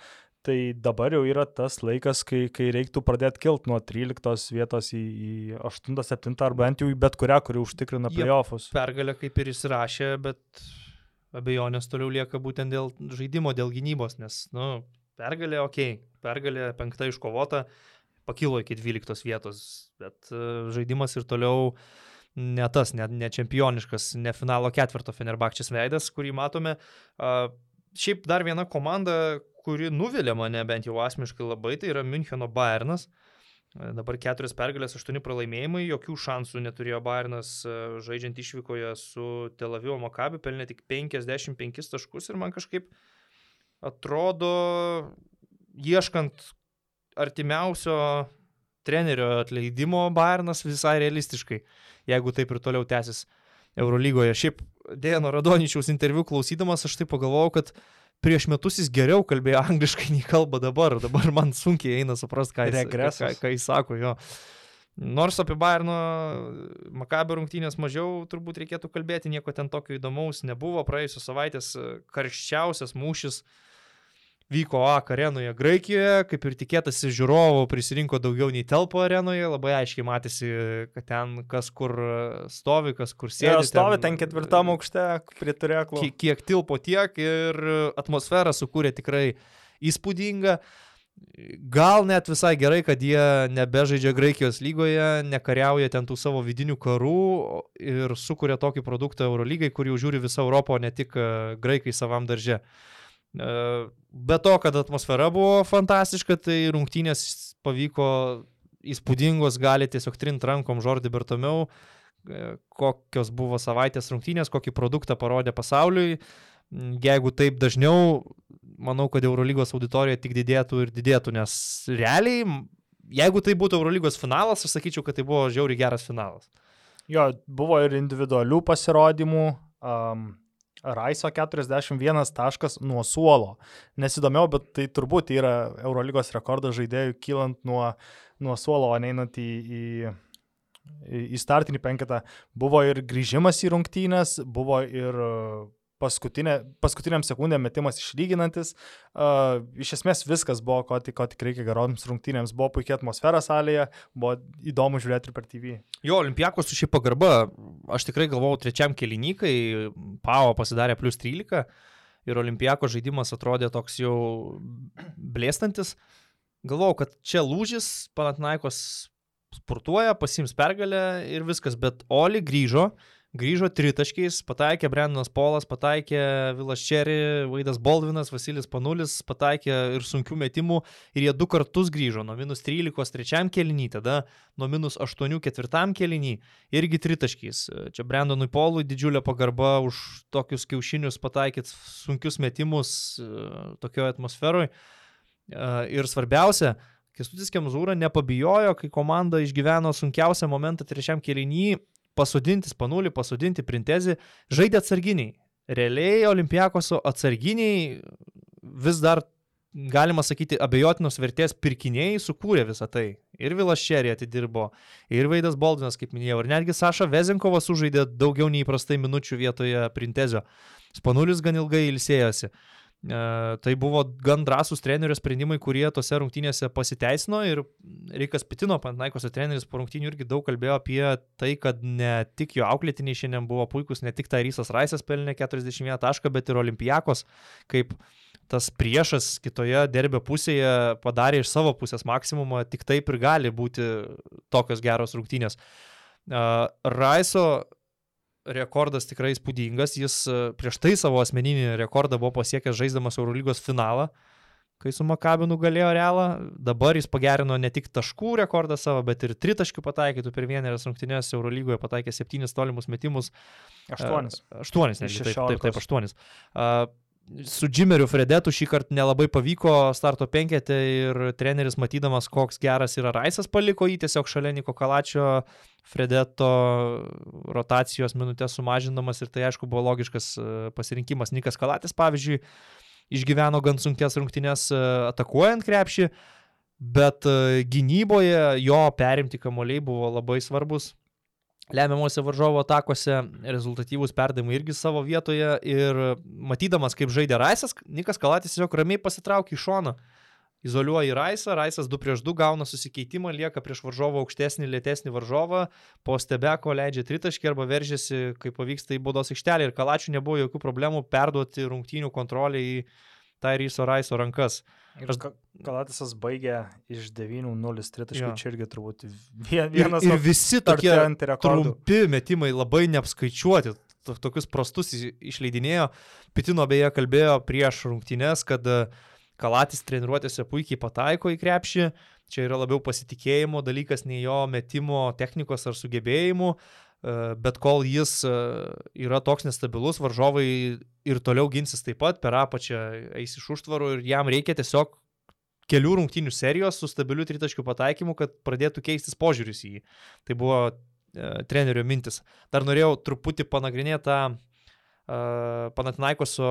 Tai dabar jau yra tas laikas, kai, kai reiktų pradėti kilt nuo 13 vietos į, į 8-7 ar bent jau į bet kurią, kuri užtikrina playoffus. Pergalę kaip ir įsirašė, bet abejonės toliau lieka būtent dėl žaidimo, dėl gynybos, nes, nu, pergalė, okei, okay, pergalė penkta iškovota, pakilo iki 12 vietos, bet uh, žaidimas ir toliau ne tas, ne, ne čempioniškas, ne finalo ketvirto Fenerbakčias veidas, kurį matome. Uh, šiaip dar viena komanda, kuri nuvilė mane bent jau asmeniškai labai, tai yra Müncheno Bayernas. E, dabar keturios pergalės, aštuoni pralaimėjimai, jokių šansų neturėjo Bayernas e, žaidžiant išvykoje su Tel Avivo Makabi, pelnė tik 55 taškus ir man kažkaip atrodo, ieškant artimiausio trenerio atleidimo Bayernas visai realistiškai, jeigu taip ir toliau tęsis Eurolygoje. Šiaip Dėjano Radoničiaus interviu klausydamas aš taip pagalvojau, kad prieš metus jis geriau kalbėjo angliškai nei kalba dabar. Dabar man sunkiai eina suprasti, ką, jis, ką, ką jis sako. Jo. Nors apie Bayerno Makabio rungtynės mažiau turbūt reikėtų kalbėti, nieko ten tokio įdomaus nebuvo. Praėjusios savaitės karščiausias mūšis uh, vyko AK arenoje Graikijoje, kaip ir tikėtasi, žiūrovų prisirinko daugiau nei telpo arenoje, labai aiškiai matėsi, kad ten kas kur stovi, kas kur sėdi. Ja, stovi ten, ten ketvirtam aukšte, prie turėklų. Kiek, kiek tilpo tiek ir atmosfera sukūrė tikrai įspūdingą. Gal net visai gerai, kad jie nebežaidžia Graikijos lygoje, nekariauja ten tų savo vidinių karų ir sukuria tokį produktą Eurolygai, kurį žiūri visą Europą, o ne tik graikai savam darže. E, be to, kad atmosfera buvo fantastiška, tai rungtynės pavyko įspūdingos, gali tiesiog trint rankom Žordį Bertomiau, e, kokios buvo savaitės rungtynės, kokį produktą parodė pasauliui. Jeigu taip dažniau, manau, kad Eurolygos auditorija tik didėtų ir didėtų, nes realiai, jeigu tai būtų Eurolygos finalas, aš sakyčiau, kad tai buvo žiauri geras finalas. Jo, buvo ir individualių pasirodymų. Um, Raiso 41 taškas nuo suolo. Nesidomiau, bet tai turbūt yra Eurolygos rekordas žaidėjų kylant nuo, nuo suolo, o neinant į, į, į startinį penketą. Buvo ir grįžimas į rungtynės, buvo ir paskutinė, paskutiniam sekundėm metimas išlyginantis. Uh, iš esmės viskas buvo, ko tik, ko tik reikia geroms rungtynėms. Buvo puikia atmosfera salėje, buvo įdomu žiūrėti ir per TV. Jo, Olimpijakos su šį pagarba, aš tikrai galvojau trečiam kelinykai, Pavo pasidarė plus 13 ir Olimpijako žaidimas atrodė toks jau blėstantis. Galvojau, kad čia lūžis, Panatnaikos sportuoja, pasims pergalę ir viskas, bet Oli grįžo, grįžo tritaškiais, pataikė Brendonas Polas, pataikė Vilas Čeri, Vaidas Baldvinas, Vasilis Panulis, pataikė ir sunkių metimų ir jie du kartus grįžo, nuo minus 13 trečiam kelinį, tada nuo minus 8 ketvirtam kelinį, irgi tritaškiais. Čia Brendonui Polui didžiulė pagarba už tokius kiaušinius pataikyti sunkius metimus e, tokioje atmosferoje. Ir svarbiausia, Kestutis Kemzūra nepabijojo, kai komanda išgyveno sunkiausią momentą trečiam kelinį pasodinti Spanulį, pasodinti Printezį, žaidė atsarginiai. Realiai Olimpiakoso atsarginiai vis dar, galima sakyti, abejotinos vertės pirkiniai sukūrė visą tai. Ir Vilas Šerė atidirbo, ir Vaidas Boldinas, kaip minėjau, ir netgi Saša Vezinkovas sužaidė daugiau nei įprastai minučių vietoje Printezio. Spanulis gan ilgai ilsėjosi. E, tai buvo gan drąsūs trenerio sprendimai, kurie tose rungtynėse pasiteisino ir Reikas Pitino, Pantnaikos treneris po rungtynių irgi daug kalbėjo apie tai, kad ne tik jo auklėtiniai šiandien buvo puikus, ne tik Tairysas Raisas pelnė 41 tašką, bet ir Olimpijakos kaip tas priešas kitoje derbio pusėje padarė iš savo pusės maksimumą, tik taip ir gali būti tokios geros rungtynės. E, Raiso rekordas tikrai įspūdingas, jis e, prieš tai savo asmeninį rekordą buvo pasiekęs žaisdamas Eurolygos finalą. kai su Makabi nugalėjo Realą. Dabar jis pagerino ne tik taškų rekordą savo, bet ir tritaškių pataikytų per vienerias rungtynės Eurolygoje, pataikė septynis tolimus metimus. Aštuonis. Uh, aštuonis, ne, Iš taip, taip, taip, 16. aštuonis. Su Džimeriu Fredetu šį kartą nelabai pavyko starto penketė ir treneris matydamas, koks geras yra Raisas, paliko jį tiesiog šalia Niko Kalačio, Fredeto rotacijos minutės sumažindamas ir tai aišku buvo logiškas e, pasirinkimas. Nikas Kalatis, pavyzdžiui, išgyveno gan sunkes rungtynės e, atakuojant krepšį, bet e, gynyboje jo perimti kamuoliai buvo labai svarbus lemiamuose varžovo atakuose, rezultatyvūs perdavimai irgi savo vietoje ir matydamas, kaip žaidė Raisas, Nikas Kalatis tiesiog ramiai pasitraukė į šoną. Izoliuoja Raisą, Raisas 2 prieš 2 gauna susikeitimą, lieka prieš varžovą aukštesnį, lėtesnį varžovą, po stebeko leidžia tritaškį arba veržiasi, kai pavyksta į baudos aikštelę ir Kalačių nebuvo jokių problemų perduoti rungtynių kontrolę į Tairyso Raiso rankas. Ir Ka- Kalatisas baigė iš 9-0 tritaškių, Jo. čia irgi turbūt vie- Ir, vienas ir nuo visi tokie trumpi metimai, labai neapskaičiuoti, to- tokius prastus išleidinėjo. Pitino beje kalbėjo prieš rungtynes, kad e, Kalatis treniruotėse puikiai pataiko į krepšį. Čia yra labiau pasitikėjimo dalykas, nei jo metimo technikos ar sugebėjimų. E, Bet kol jis e, yra toks nestabilus, varžovai ir toliau ginsis taip pat, per apačią eis iš užtvarų ir jam reikia tiesiog kelių rungtynių serijos su stabiliu tritaškių pataikymu, kad pradėtų keistis požiūris į jį. Tai buvo e, trenerio mintis. Dar norėjau truputį panagrinėti tą e, Panatinaikoso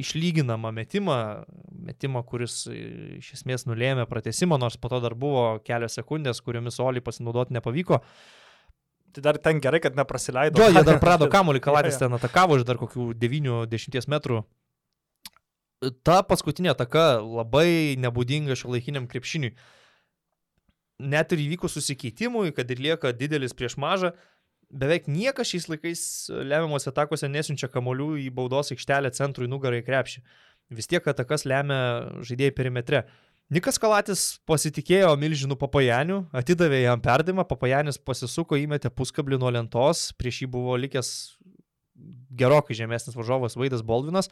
išlyginamą metimą, metimą, kuris e, iš esmės nulėmė pratesimą, nors po to dar buvo kelios sekundės, kuriomis Oli pasinaudoti nepavyko. Tai dar ten gerai, kad neprasileido. Jo, jie dar <laughs> prado kamuolį, Kalatis ten atakavo iš dar kokių 9-10 metrų. Ta paskutinė ataka labai nebūdinga šio laikiniam krepšiniui. Net ir įvykus susikeitimui, kad ir lieka didelis prieš mažą, beveik niekas šiais laikais lemiamuose atakuose nesiunčia kamolių į baudos aikštelę centrui nugarai krepšį. Vis tiek atakas lemia žaidėjai perimetre. Nikas Kalatis pasitikėjo milžinų papajanių, atidavė jam perdimą, papajanis pasisuko, įmetė puskablį nuo lentos, prieš jį buvo likęs gerokai žemesnis varžovas Vaidas Baldvinas,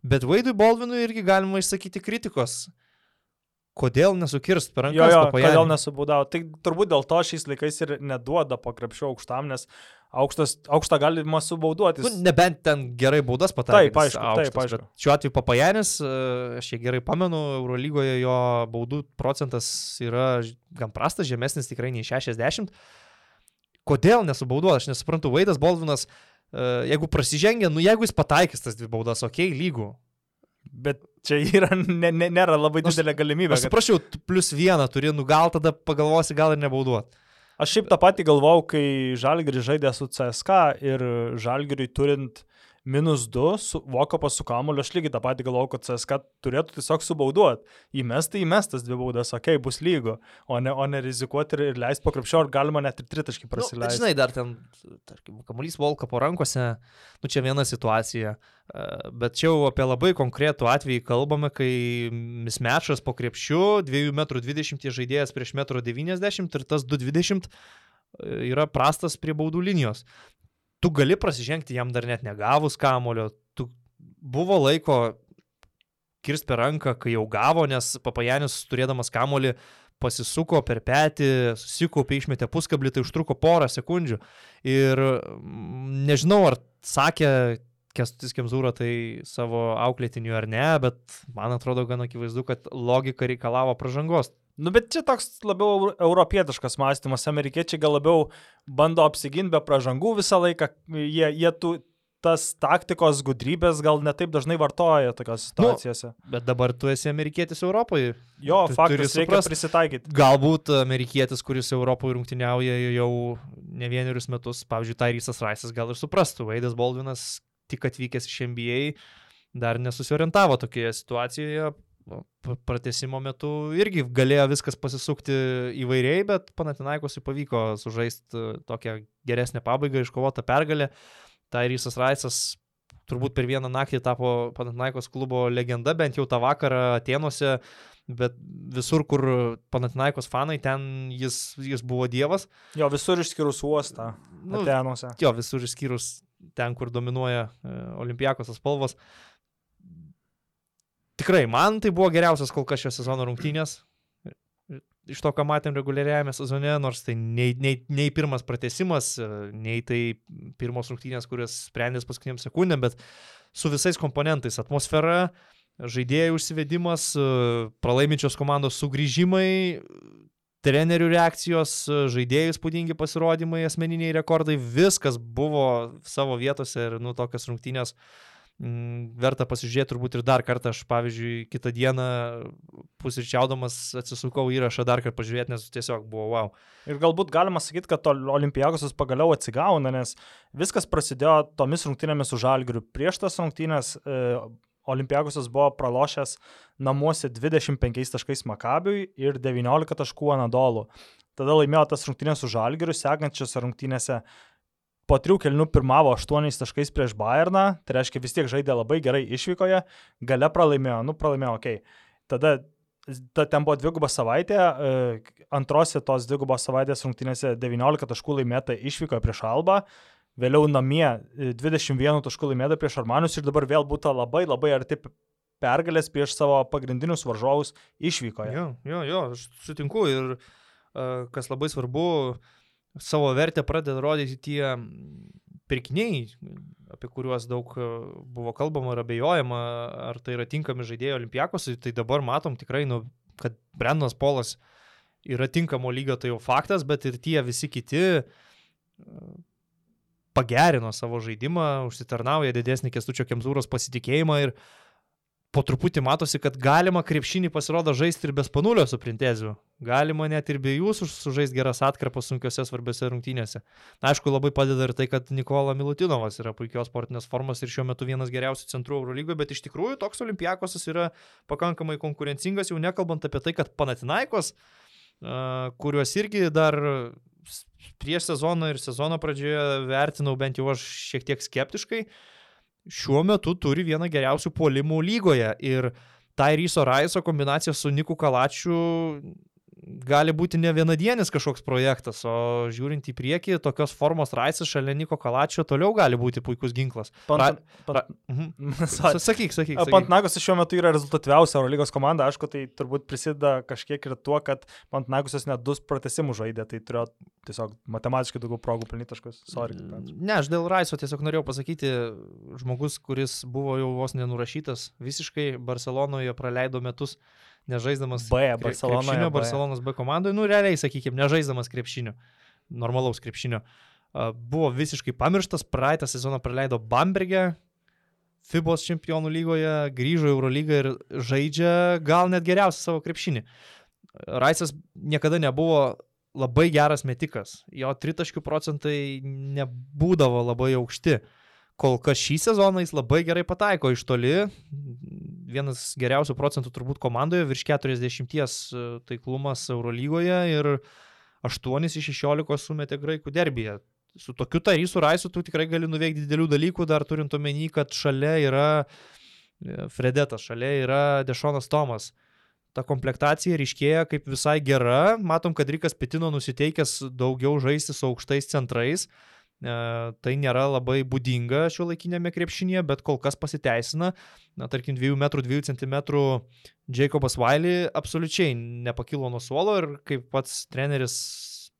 bet Vaidui Baldvinui irgi galima išsakyti kritikos. Kodėl nesukirst per rankas Jo, jo, Papajanį? kodėl nesubaudavo. Tai turbūt dėl to šiais laikais ir neduoda po krepšio aukštam, nes aukštas, aukštą galima subauduoti. Nu, nebent ten gerai baudas pataikė. Taip, aišku, taip, aišku. Šiuo atveju Papajanis, e, aš jį gerai pamenu, Eurolygoje jo baudų procentas yra gan prastas, žemesnis tikrai nei 60. Kodėl nesubauduoja, aš nesuprantu, Vaidas Baldvinas, e, jeigu prasižengia, nu jeigu jis pataikys tas dvi baudas, okei, okay, lygų. Bet čia yra, ne, ne, nėra labai didelė galimybė. Aš kad- suprasčiau, tu plus vieną turi, nu gal tada pagalvosi, gal ir nebauduot. Aš šiaip tą patį galvau, kai Žalgiris žaidė su CSK ir Žalgiriui turint minus 2, su Vokapas su kamuoliu, aš lygiai tą patį galvau, kad CSK turėtų tiesiog subauduoti. Tai įmestas dvi baudas, okei, okay, bus lygo, o ne, o ne rizikuoti ir, ir leisti po krepšio, ar galima net ir tritaškį Nu, bet prasileisti. žinai, dar ten, tarkim, kamuolys volka po rankose, nu čia viena situacija. E, Bet čia jau apie labai konkretų atvejį kalbame, kai mismečas po krepšiu, 2,20 m žaidėjas prieš 1,90 m ir tas 2,20 m yra prastas prie baudų linijos. Tu gali prasižengti jam dar net negavus kamulio. Tu buvo laiko kirst per ranką, kai jau gavo, nes Papajanis turėdamas kamulį pasisuko per petį, susikaupė, išmetė puskablį, tai užtruko porą sekundžių. Ir mm, nežinau, ar sakė Kestutis Kemzūra tai savo auklėtiniu ar ne, bet man atrodo gan akivaizdu, kad logika reikalavo pažangos. Nu, bet čia toks labiau eu- europietiškas mąstymas. Amerikiečiai gal labiau bando apsiginti be pražangų visą laiką. Jie, jie tų, tas taktikos gudrybės gal netaip dažnai vartoja tokios situacijose. Bet dabar tu esi amerikietis Europoje. Jo, tu faktas, reikia prisitaikyti. Galbūt amerikietis, kuris Europoje rungtyniauja jau ne vienerius metus, pavyzdžiui, Tairysas Raisas gal ir suprastų. Vaidas Baldvinas tik atvykęs iš NBA dar nesusiorientavo tokioje situacijoje. Pratesimo metu irgi galėjo viskas pasisukti įvairiai, bet Panatinaikosui pavyko sužaisti tokią geresnę pabaigą, iškovotą pergalę. Tairysas Raisas turbūt per vieną naktį tapo Panatinaikos klubo legenda, bent jau tą vakarą Atenuose, bet visur, kur Panatinaikos fanai, ten jis, jis buvo dievas. Jo, visur išskyrus uostą. Nu, Atenuose. jo, visur išskyrus ten, kur dominuoja e, olimpiakos spalvos. Tikrai, man tai buvo geriausias kol kas šio sezono rungtynės. Iš to, ką matėm reguliariajame sezone, nors tai nei, nei, nei pirmas pratesimas, nei tai pirmos rungtynės, kurias sprendės paskutiniam sekundėm, bet su visais komponentais - atmosfera, žaidėjų užsivedimas, pralaiminčios komandos sugrįžimai, trenerių reakcijos, žaidėjų spūdingi pasirodymai, asmeniniai rekordai, viskas buvo savo vietose ir, nu, tokias rungtynės mm, verta pasižiūrėti turbūt ir dar kartą. Aš, pavyzdžiui, kitą dieną pusryčiaudamas atsisukau įrašą dar kartą pažiūrėti, nes tiesiog buvo wow. Ir galbūt galima sakyti, kad Olimpijakosas pagaliau atsigauna, nes viskas prasidėjo tomis rungtynėmis su Žalgiriu. Prieš tas rungtynės e, Olimpiakosas buvo pralošęs namuose 25 taškais Makabiui ir 19 taškų Anadolų. Tada laimėjo tas rungtynės su Žalgiriu, sekančiose rungtynėse po trijų kelnių pirmavo 8 taškais prieš Bayerną, tai reiškia vis tiek žaidė labai gerai išvykoje, gale pralaimėjo, nu pralaimėjo, okei. Okay. Tada ta, ten buvo dviguba savaitė, e, antrose tos dvigubos savaitės rungtynėse 19 taškų laimėta išvykoje prieš Albą, vėliau namie 21 e, taškų laimėta prieš Armanius ir dabar vėl būtų labai labai arti pergalės prieš savo pagrindinius varžovus išvykoje. Jo, jo, jo, aš sutinku ir uh, kas labai svarbu, savo vertę pradeda rodyti tie pirkiniai, apie kuriuos daug e, buvo kalbama ir abejojama, ar tai yra tinkami žaidėjai olimpiakos, tai dabar matom tikrai, nu, kad Brennas Polas yra tinkamo lygio, tai jau faktas, bet ir tie visi kiti pagerino savo žaidimą, užsitarnauja didesnį kestučio kemzūros pasitikėjimą ir po truputį matosi, kad galima krepšinį pasirodo žaisti ir be spanulio su printeziu. Galima net ir be jūsų sužaisti geras atkarpas sunkiose svarbiose rungtynėse. Na, aišku, labai padeda ir tai, kad Nikola Milutinovas yra puikios sportinės formos ir šiuo metu vienas geriausių centrų Eurolygoje, bet iš tikrųjų toks olimpiakosas yra pakankamai konkurencingas, jau nekalbant apie tai, kad Panatinaikos, kuriuos irgi dar prieš sezoną ir sezono pradžioje vertinau bent jau aš šiek tiek skeptiškai, šiuo metu turi vieną geriausių puolimų lygoje. Ir Tairyso Raiso kombinacija su Niku Kalačiu gali būti ne vienadienis kažkoks projektas, o žiūrint į priekį, tokios formos Raisas šalia Niko Kalačio toliau gali būti puikus ginklas. Pant, Ra, ra, mhm. <laughs> sakyk, sakyk. sakyk. Pantnagos šiuo metu yra rezultatyviausia Eurolygos komanda, aišku, tai turbūt prisideda kažkiek ir tuo, kad Pantnagosas net du pratesimų žaidė, tai turėjo tiesiog matematiškai daugiau progų pelnyti taškus. Sorry. Ne, aš dėl Raiso tiesiog norėjau pasakyti, žmogus, kuris buvo jau vos nenurašytas, visiškai Barcelonoje praleido metus nežaisdamas B, Barcelonoje. Krepšinio, Barcelonos B komandoje, nu realiai, sakykime, nežaisdamas krepšinio, normalaus krepšinio. Buvo visiškai pamirštas, praeitą sezoną praleido Bamberge, FIBOS čempionų lygoje, grįžo į Eurolygą ir žaidžia gal net geriausią savo krepšinį. Raisas niekada nebuvo labai geras metikas, jo tritaškių procentai nebūdavo labai aukšti. Kol kas šį sezoną jis labai gerai pataiko iš toli, vienas geriausių procentų turbūt komandoje, virš 40 e, taiklumas Eurolygoje ir 8 iš 16 sumetė graikų derbyje. Su tokiu Tarysu Raisu tu tikrai gali nuveikti didelių dalykų, dar turint omeny, kad šalia yra e, Fredetas, šalia yra Dešonas Tomas. Ta komplektacija ryškėja kaip visai gera, matom, kad Rikas Pitino nusiteikęs daugiau žaisti su aukštais centrais. E, tai nėra labai būdinga šio laikinėme krepšinėje, bet kol kas pasiteisina. Na, tarkim, 2 m 2 cm Jacobas Wiley absoliučiai nepakilo nuo suolo ir kaip pats treneris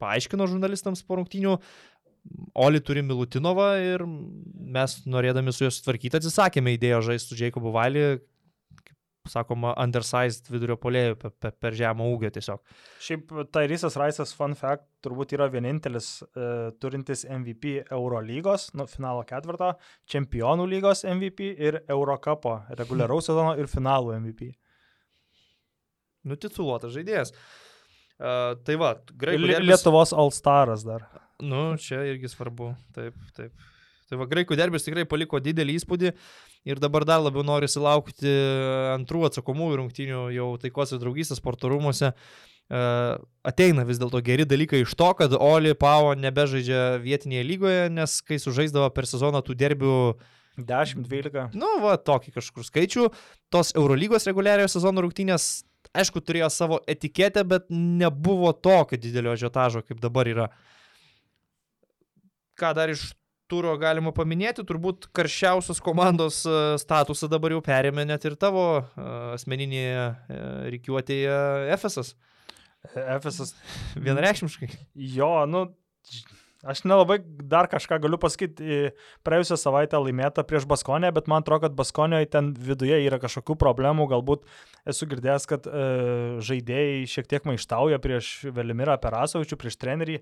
paaiškino žurnalistams po rungtinių, Oli turi Milutinovą ir mes norėdami su juo sutvarkyti atsisakėme idėjo žaisti su Jacobu Wiley, sakoma, undersized vidurio polėjų per, per, per žemą ūgio tiesiog. Šiaip Tairysas Raisas, fun fact, turbūt yra vienintelis uh, turintis MVP Eurolygos, nu, finalo ketvirto, čempionų lygos MVP ir Eurocapo reguliaraus <laughs> sezono ir finalų MVP. Nutituluotas žaidėjas. Uh, tai va, graikų. Lietuvos All Staras dar. Nu, čia irgi svarbu. Taip, taip. Tai va, graikų derbis tikrai paliko didelį įspūdį. Ir dabar dar labiau nori silaukti antrų atsakomųjų rungtynių jau taikos ir draugystės sporto rūmose. Uh, ateina vis dėlto geri dalykai iš to, kad Oli Pavo nebežaidžia vietinėje lygoje, nes kai sužaisdavo per sezoną tų derbių 10-12. Nu, va, tokį kažkur skaičių. Tos Eurolygos reguliariojo sezono rungtynės, aišku, turėjo savo etiketę, bet nebuvo tokio didelio žiotažo, kaip dabar yra. Ką dar iš turo galima paminėti, turbūt karščiausios komandos e, statusą dabar jau perėmė net ir tavo e, asmeninėje e, reikiuotėje Efesas. Efesas. Vienareikšmiškai. Jo, nu, Aš nelabai dar kažką galiu pasakyti. Praėjusią savaitę laimėta prieš Baskonę, bet man atrodo, kad Baskonijoje ten viduje yra kažkokių problemų. Galbūt esu girdėjęs, kad e, žaidėjai šiek tiek maištauja prieš Velimirą Perasovičių, prieš trenerį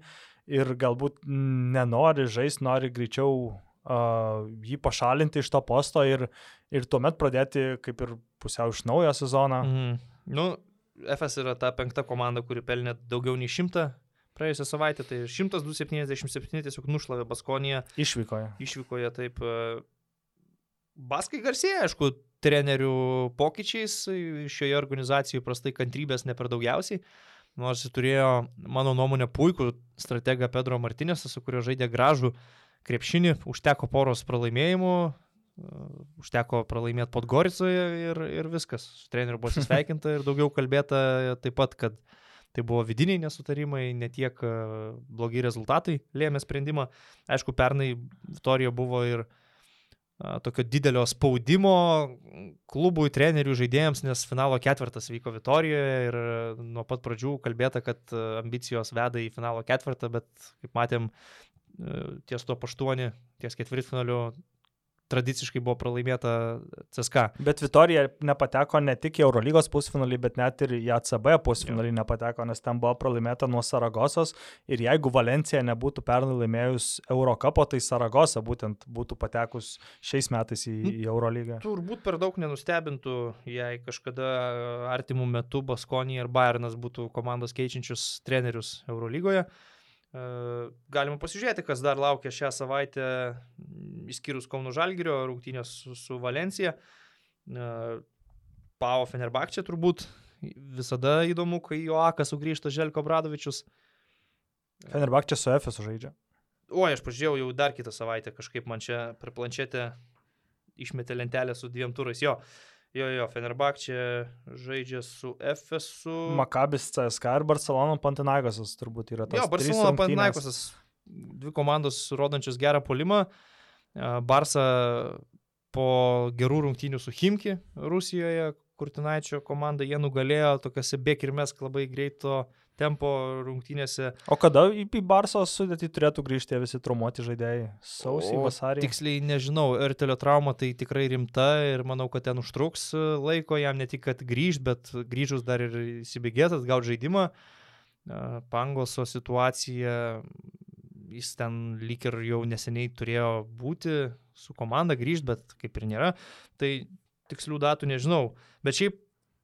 ir galbūt nenori žaisti, nori greičiau uh, jį pašalinti iš to posto ir, ir tuomet pradėti kaip ir pusiau iš naujo sezoną. Mhm. Nu, FS yra ta penkta komanda, kuri pelnė daugiau nei šimtą praėjusią savaitę, tai 102.77 tiesiog nušlavė Baskoniją. Išvykoje. Išvykoje taip. e, Baskai garsėja, aišku, trenerių pokyčiais šioje organizacijoje prastai kantrybės ne per daugiausiai. Nors jis turėjo, mano nuomonė, puikų strategą Pedro Martinėsą, su kuriuo žaidė gražų krepšinį, užteko poros pralaimėjimų, e, užteko pralaimėti Podgoricoje ir, ir viskas. Su treneriu buvo <laughs> susveikinta ir daugiau kalbėta taip pat, kad tai buvo vidiniai nesutarimai, ne tiek e, blogi rezultatai lėmė sprendimą. Aišku, pernai Vitorija buvo ir a, tokio didelio spaudimo klubui, trenerių, žaidėjams, nes finalo ketvirtas vyko Vitorijoje ir e, nuo pat pradžių kalbėta, kad e, ambicijos veda į finalo ketvirtą, bet kaip matėm, e, ties to paštuoni, ties ketvirtfinaliu tradiciškai buvo pralaimėta CSK. Bet Vitorija nepateko ne tik į Eurolygos pusfinalį, bet net ir į ACB pusfinalį jo. nepateko, nes ten buvo pralaimėta nuo Saragosos ir jeigu Valencija nebūtų pernai laimėjus Eurocapo, tai Saragosa būtent būtų patekus šiais metais į, į Eurolygą. Turbūt per daug nenustebintų, jei kažkada artimų metų Baskonija ir Bayernas būtų komandos keičiančius trenerius Eurolygoje. Galima pasižiūrėti, kas dar laukia šią savaitę, išskyrus Kauno Žalgirio rungtynės su, su Valencija. Pavo Fenerbakčia turbūt visada įdomu, kai jo Akas sugrįžta Želko Bradovičius. Fenerbakčia su Efesu žaidžia. O, aš pažiūrėjau jau dar kitą savaitę, kažkaip man čia per planšetę išmetė lentelę su dviem turais. Jo, jo, jo Fenerbakčia žaidžia su Efesu. Makabis CSK ir Barcelona Pantinagosas turbūt yra tas. Jo, Barcelona. Panaikosas, dvi komandos rodančios gerą polimą. Barsa po gerų rungtynių su Himki Rusijoje, Kurtinaičio komanda, jie nugalėjo tokiuose bėkirmes labai greito tempo rungtynėse. O kada į Barsos sudėtį turėtų grįžti visi traumuoti žaidėjai? Sausį, vasarį. Tiksliai nežinau, Ertelio trauma tai tikrai rimta ir manau, kad ten užtruks e, laiko jam ne tik, kad grįž, bet grįžus dar ir įsibėgėtas, gauti žaidimą. E, Pangolso situacija, jis ten lyg ir jau neseniai turėjo būti su komanda grįžti, bet kaip ir nėra. Tai tikslių datų nežinau. Bet šiaip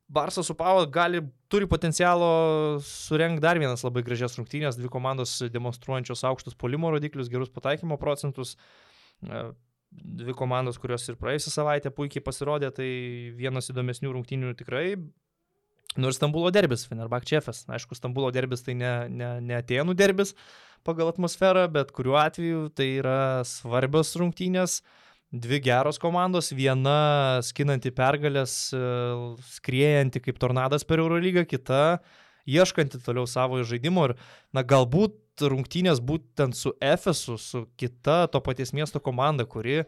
Barsas su Pavo gali, turi potencialo surenkti dar vienas labai gražias rungtynės, dvi komandos demonstruojančios aukštus polimo rodiklius, gerus pataikymo procentus. E, Dvi komandos, kurios ir praėjusią savaitę puikiai pasirodė, tai vienas įdomesnių rungtynių tikrai. Nu ir Stambulo derbis, Fenerbak Čefas. Aišku, Stambulo derbis tai ne, ne, ne Atenų derbis pagal atmosferą, bet kuriuo atveju tai yra svarbios rungtynės. Dvi geros komandos, viena skinanti pergalės, e, skriejanti kaip tornadas per Eurolygą, kita ieškanti toliau savo žaidimo ir, na, galbūt rungtynės būtent su Efesu, su kita to paties miesto komanda, kuri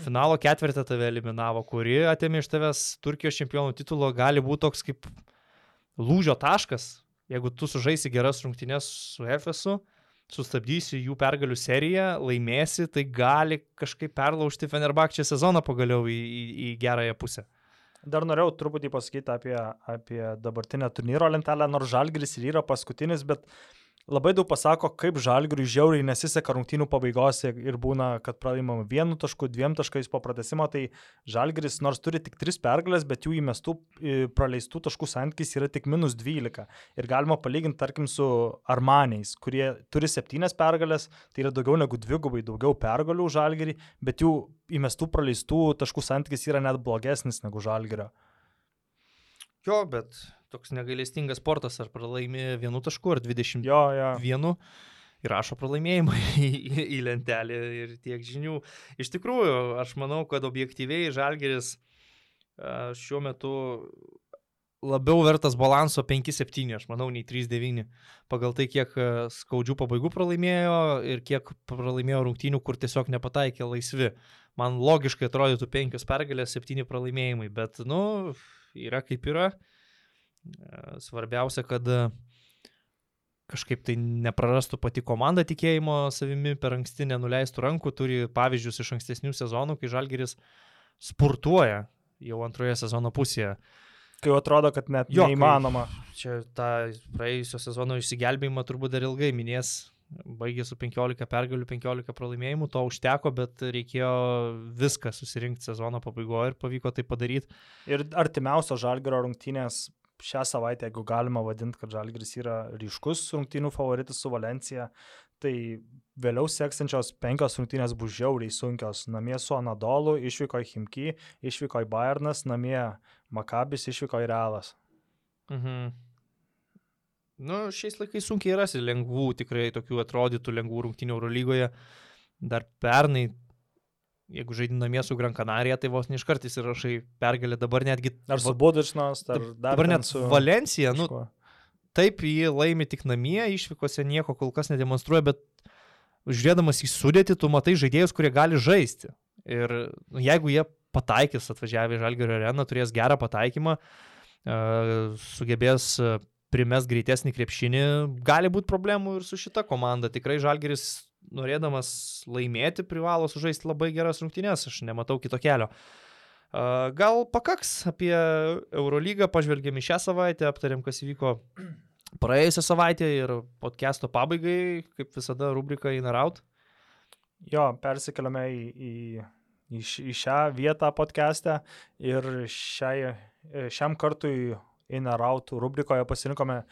finalo ketvirtą tave eliminavo, kuri atėmė iš tavęs Turkijos čempionų titulo, gali būti toks kaip lūžio taškas. Jeigu tu sužaisi geras rungtynės su Efesu, sustabdysi jų pergalių seriją, laimėsi, tai gali kažkaip perlaužti Fenerbakčią sezoną pagaliau į, į, į gerąją pusę. Dar norėjau truputį pasakyti apie, apie dabartinę turnyro lentelę, nors Žalgris ir yra paskutinis, bet labai daug pasako, kaip Žalgiriui žiauriai nesiseka rungtynių pabaigose ir būna, kad pralaimama vienu tašku, dviem taškais po pratesimo, tai Žalgris nors turi tik tris pergalės, bet jų įmestų praleistų taškų santykis yra tik minus 12. Ir galima palyginti, tarkim, su Armaniais, kurie turi septynias pergalės, tai yra daugiau negu dvigubai daugiau pergalių Žalgirį, bet jų įmestų praleistų taškų santykis yra net blogesnis negu Žalgirio. Jo, bet toks negailestingas sportas, ar pralaimi vienu tašku, ar 21 Jo, jo. įrašo pralaimėjimą <laughs> į, į, į lentelę ir tiek žinių. Iš tikrųjų, aš manau, kad objektyviai Žalgeris a, šiuo metu labiau vertas balanso 5-7, aš manau, nei 3-9. Pagal tai, kiek e, skaudžių pabaigų pralaimėjo ir kiek pralaimėjo rungtynių, kur tiesiog nepataikė laisvi. Man logiškai atrodytų 5 pergalės, 7 pralaimėjimai, bet, nu, yra kaip yra. E, svarbiausia, kad e, kažkaip tai neprarastų pati komanda tikėjimo savimi, per anksti nenuleistų rankų, turi pavyzdžius iš ankstesnių sezonų, kai Žalgeris spurtuoja jau antroje sezono pusėje kai atrodo, kad net jo, neįmanoma. Čia tą praėjusio sezono išsigelbėjimą turbūt dar ilgai minės. Baigė su 15 pergalių, 15 pralaimėjimų, to užteko, bet reikėjo viską susirinkti sezono pabaigoje ir pavyko tai padaryti. Ir artimiausio žalgerio rungtynės šią savaitę, jeigu galima vadinti, kad žalgeris yra ryškus rungtynių favoritas su Valencija, tai vėliau seksančios penkios rungtynės bus žiauriai sunkios. Namie su Anadolu, išvyko į Himki, išvyko į Bayernas, namie Makabis išvyko į Realas. Mhm. Nu, šiais laikais sunkiai rasi lengvų, tikrai tokių atrodytų lengvų rungtynių Eurolygoje. Dar pernai, jeigu žaidži namie su Gran Canaria, tai vos neiškart įsirašai pergalę, dabar netgi... Ar su Budičnas, ar dar... Dabar net su Valencija, nu, taip, jį laimi tik namie, išvykose nieko kol kas nedemonstruoja, bet žiūrėdamas į sudėtį, tu matai žaidėjus, kurie gali žaisti. Ir nu, jeigu jie pataikys atvažiavę į Žalgirio areną, turės gerą pataikymą, e, sugebės e, primes greitesnį krepšinį, gali būti problemų ir su šita komanda. Tikrai Žalgiris, norėdamas laimėti, privalo sužaisti labai geras rungtynės, aš nematau kito kelio. Gal pakaks apie Eurolygą, pažvelgėm į šią savaitę, aptarėm, kas įvyko praėjusią savaitę ir podcast'o pabaigai, kaip visada, rubrika In or Out. Jo, persikeliame į, į į, į šią vietą podcast'e ir šiai, šiam kartui In or Out rubrikoje pasirinkome a,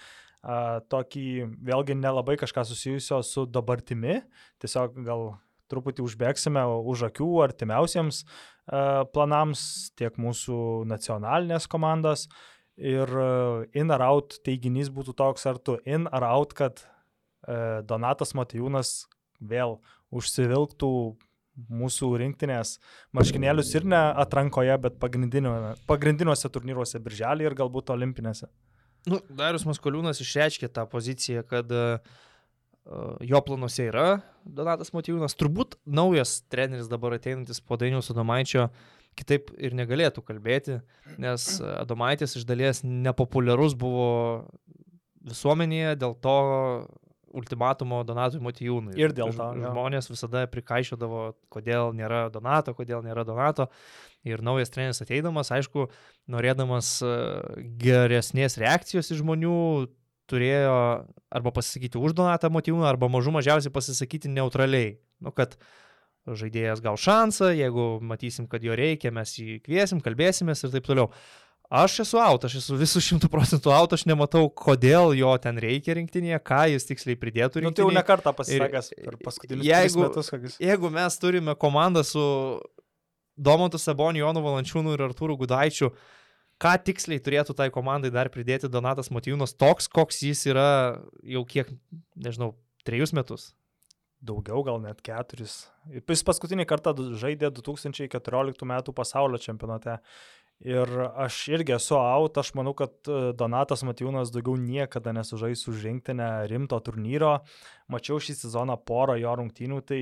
tokį vėlgi nelabai kažką susijusio su dabartimi, tiesiog gal truputį užbėgsime už akių artimiausiems planams tiek mūsų nacionalinės komandos. Ir in ar out teiginys būtų toks, ar tu in ar out, kad Donatas Matijūnas vėl užsivilktų mūsų rinktinės marškinėlius ir ne atrankoje, bet pagrindiniuose turnyruose birželį ir galbūt olimpinėse. Nu, Darius Maskoliūnas išreiškė tą poziciją, kad uh, jo planuose yra Donatas Motyvūnas. Turbūt naujas treneris dabar ateinantis po Dainiaus Adomaičio kitaip ir negalėtų kalbėti, nes Adomaitis iš dalies nepopuliarus buvo visuomenėje, dėl to ultimatumo Donatui Motijūnui. Ir dėl to. Žmonės ja. visada prikaišiodavo, kodėl nėra Donato, kodėl nėra Donato. Ir naujas treneris ateidamas, aišku, norėdamas e, geresnės reakcijos iš žmonių, turėjo arba pasisakyti už Donatą Motijūną, arba mažų mažiausiai pasisakyti neutraliai. Nu, kad žaidėjas gal šansą, jeigu matysim, kad jo reikia, mes jį kviesim, kalbėsimės ir taip toliau. Aš esu out, aš esu visų šimtų procentų out, aš nematau, kodėl jo ten reikia rinktinėje, ką jis tiksliai pridėtų rinktinėje. Nu, tai jau ne kartą pasisakęs per paskutinius jeigu, metus. Jis... Jeigu mes turime komandą su Domantu Saboniu, Jonu Valančiūnu ir Artūru Gudaičiu, ką tiksliai turėtų tai komandai dar pridėti Donatas Matijūnas, toks, koks jis yra jau kiek, nežinau, trejus metus. Daugiau, gal net keturis. Jis paskutinį kartą žaidė 2014 m. pasaulio čempionate Ir aš irgi esu out, aš manau, kad e, Donatas Matijūnas daugiau niekada nesužais už rinktinę rimto turnyro. Mačiau šį sezoną porą jo rungtynių, tai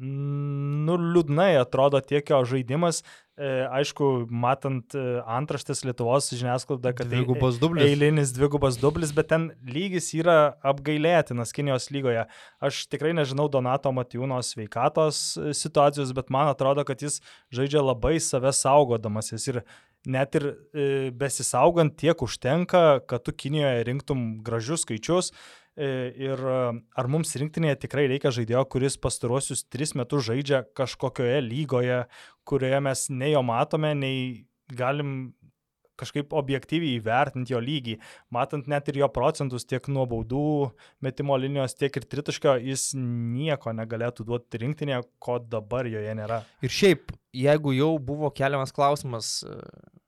nu, liūdnai atrodo tiek jo žaidimas. E, aišku, matant e, antraštės Lietuvos žiniasklaidą, kad dvigubas dublis. Eilinis dvigubas dublis, bet ten lygis yra apgailėtinas Kinijos lygoje. Aš tikrai nežinau Donato Matijūno sveikatos e, situacijos, bet man atrodo, kad jis žaidžia labai save saugodamasis ir net ir e, besisaugant tiek užtenka, kad tu Kinijoje rinktum gražius skaičius. E, ir e, ar mums rinktinėje tikrai reikia žaidėjo, kuris pastaruosius tris metus žaidžia kažkokioje lygoje, kurioje mes nei jo matome, nei galim kažkaip objektyviai įvertinti jo lygį, matant net ir jo procentus tiek nuo baudų metimo linijos, tiek ir tritaškio, jis nieko negalėtų duoti rinktinėje, ko dabar joje nėra. Ir šiaip, jeigu jau buvo keliamas klausimas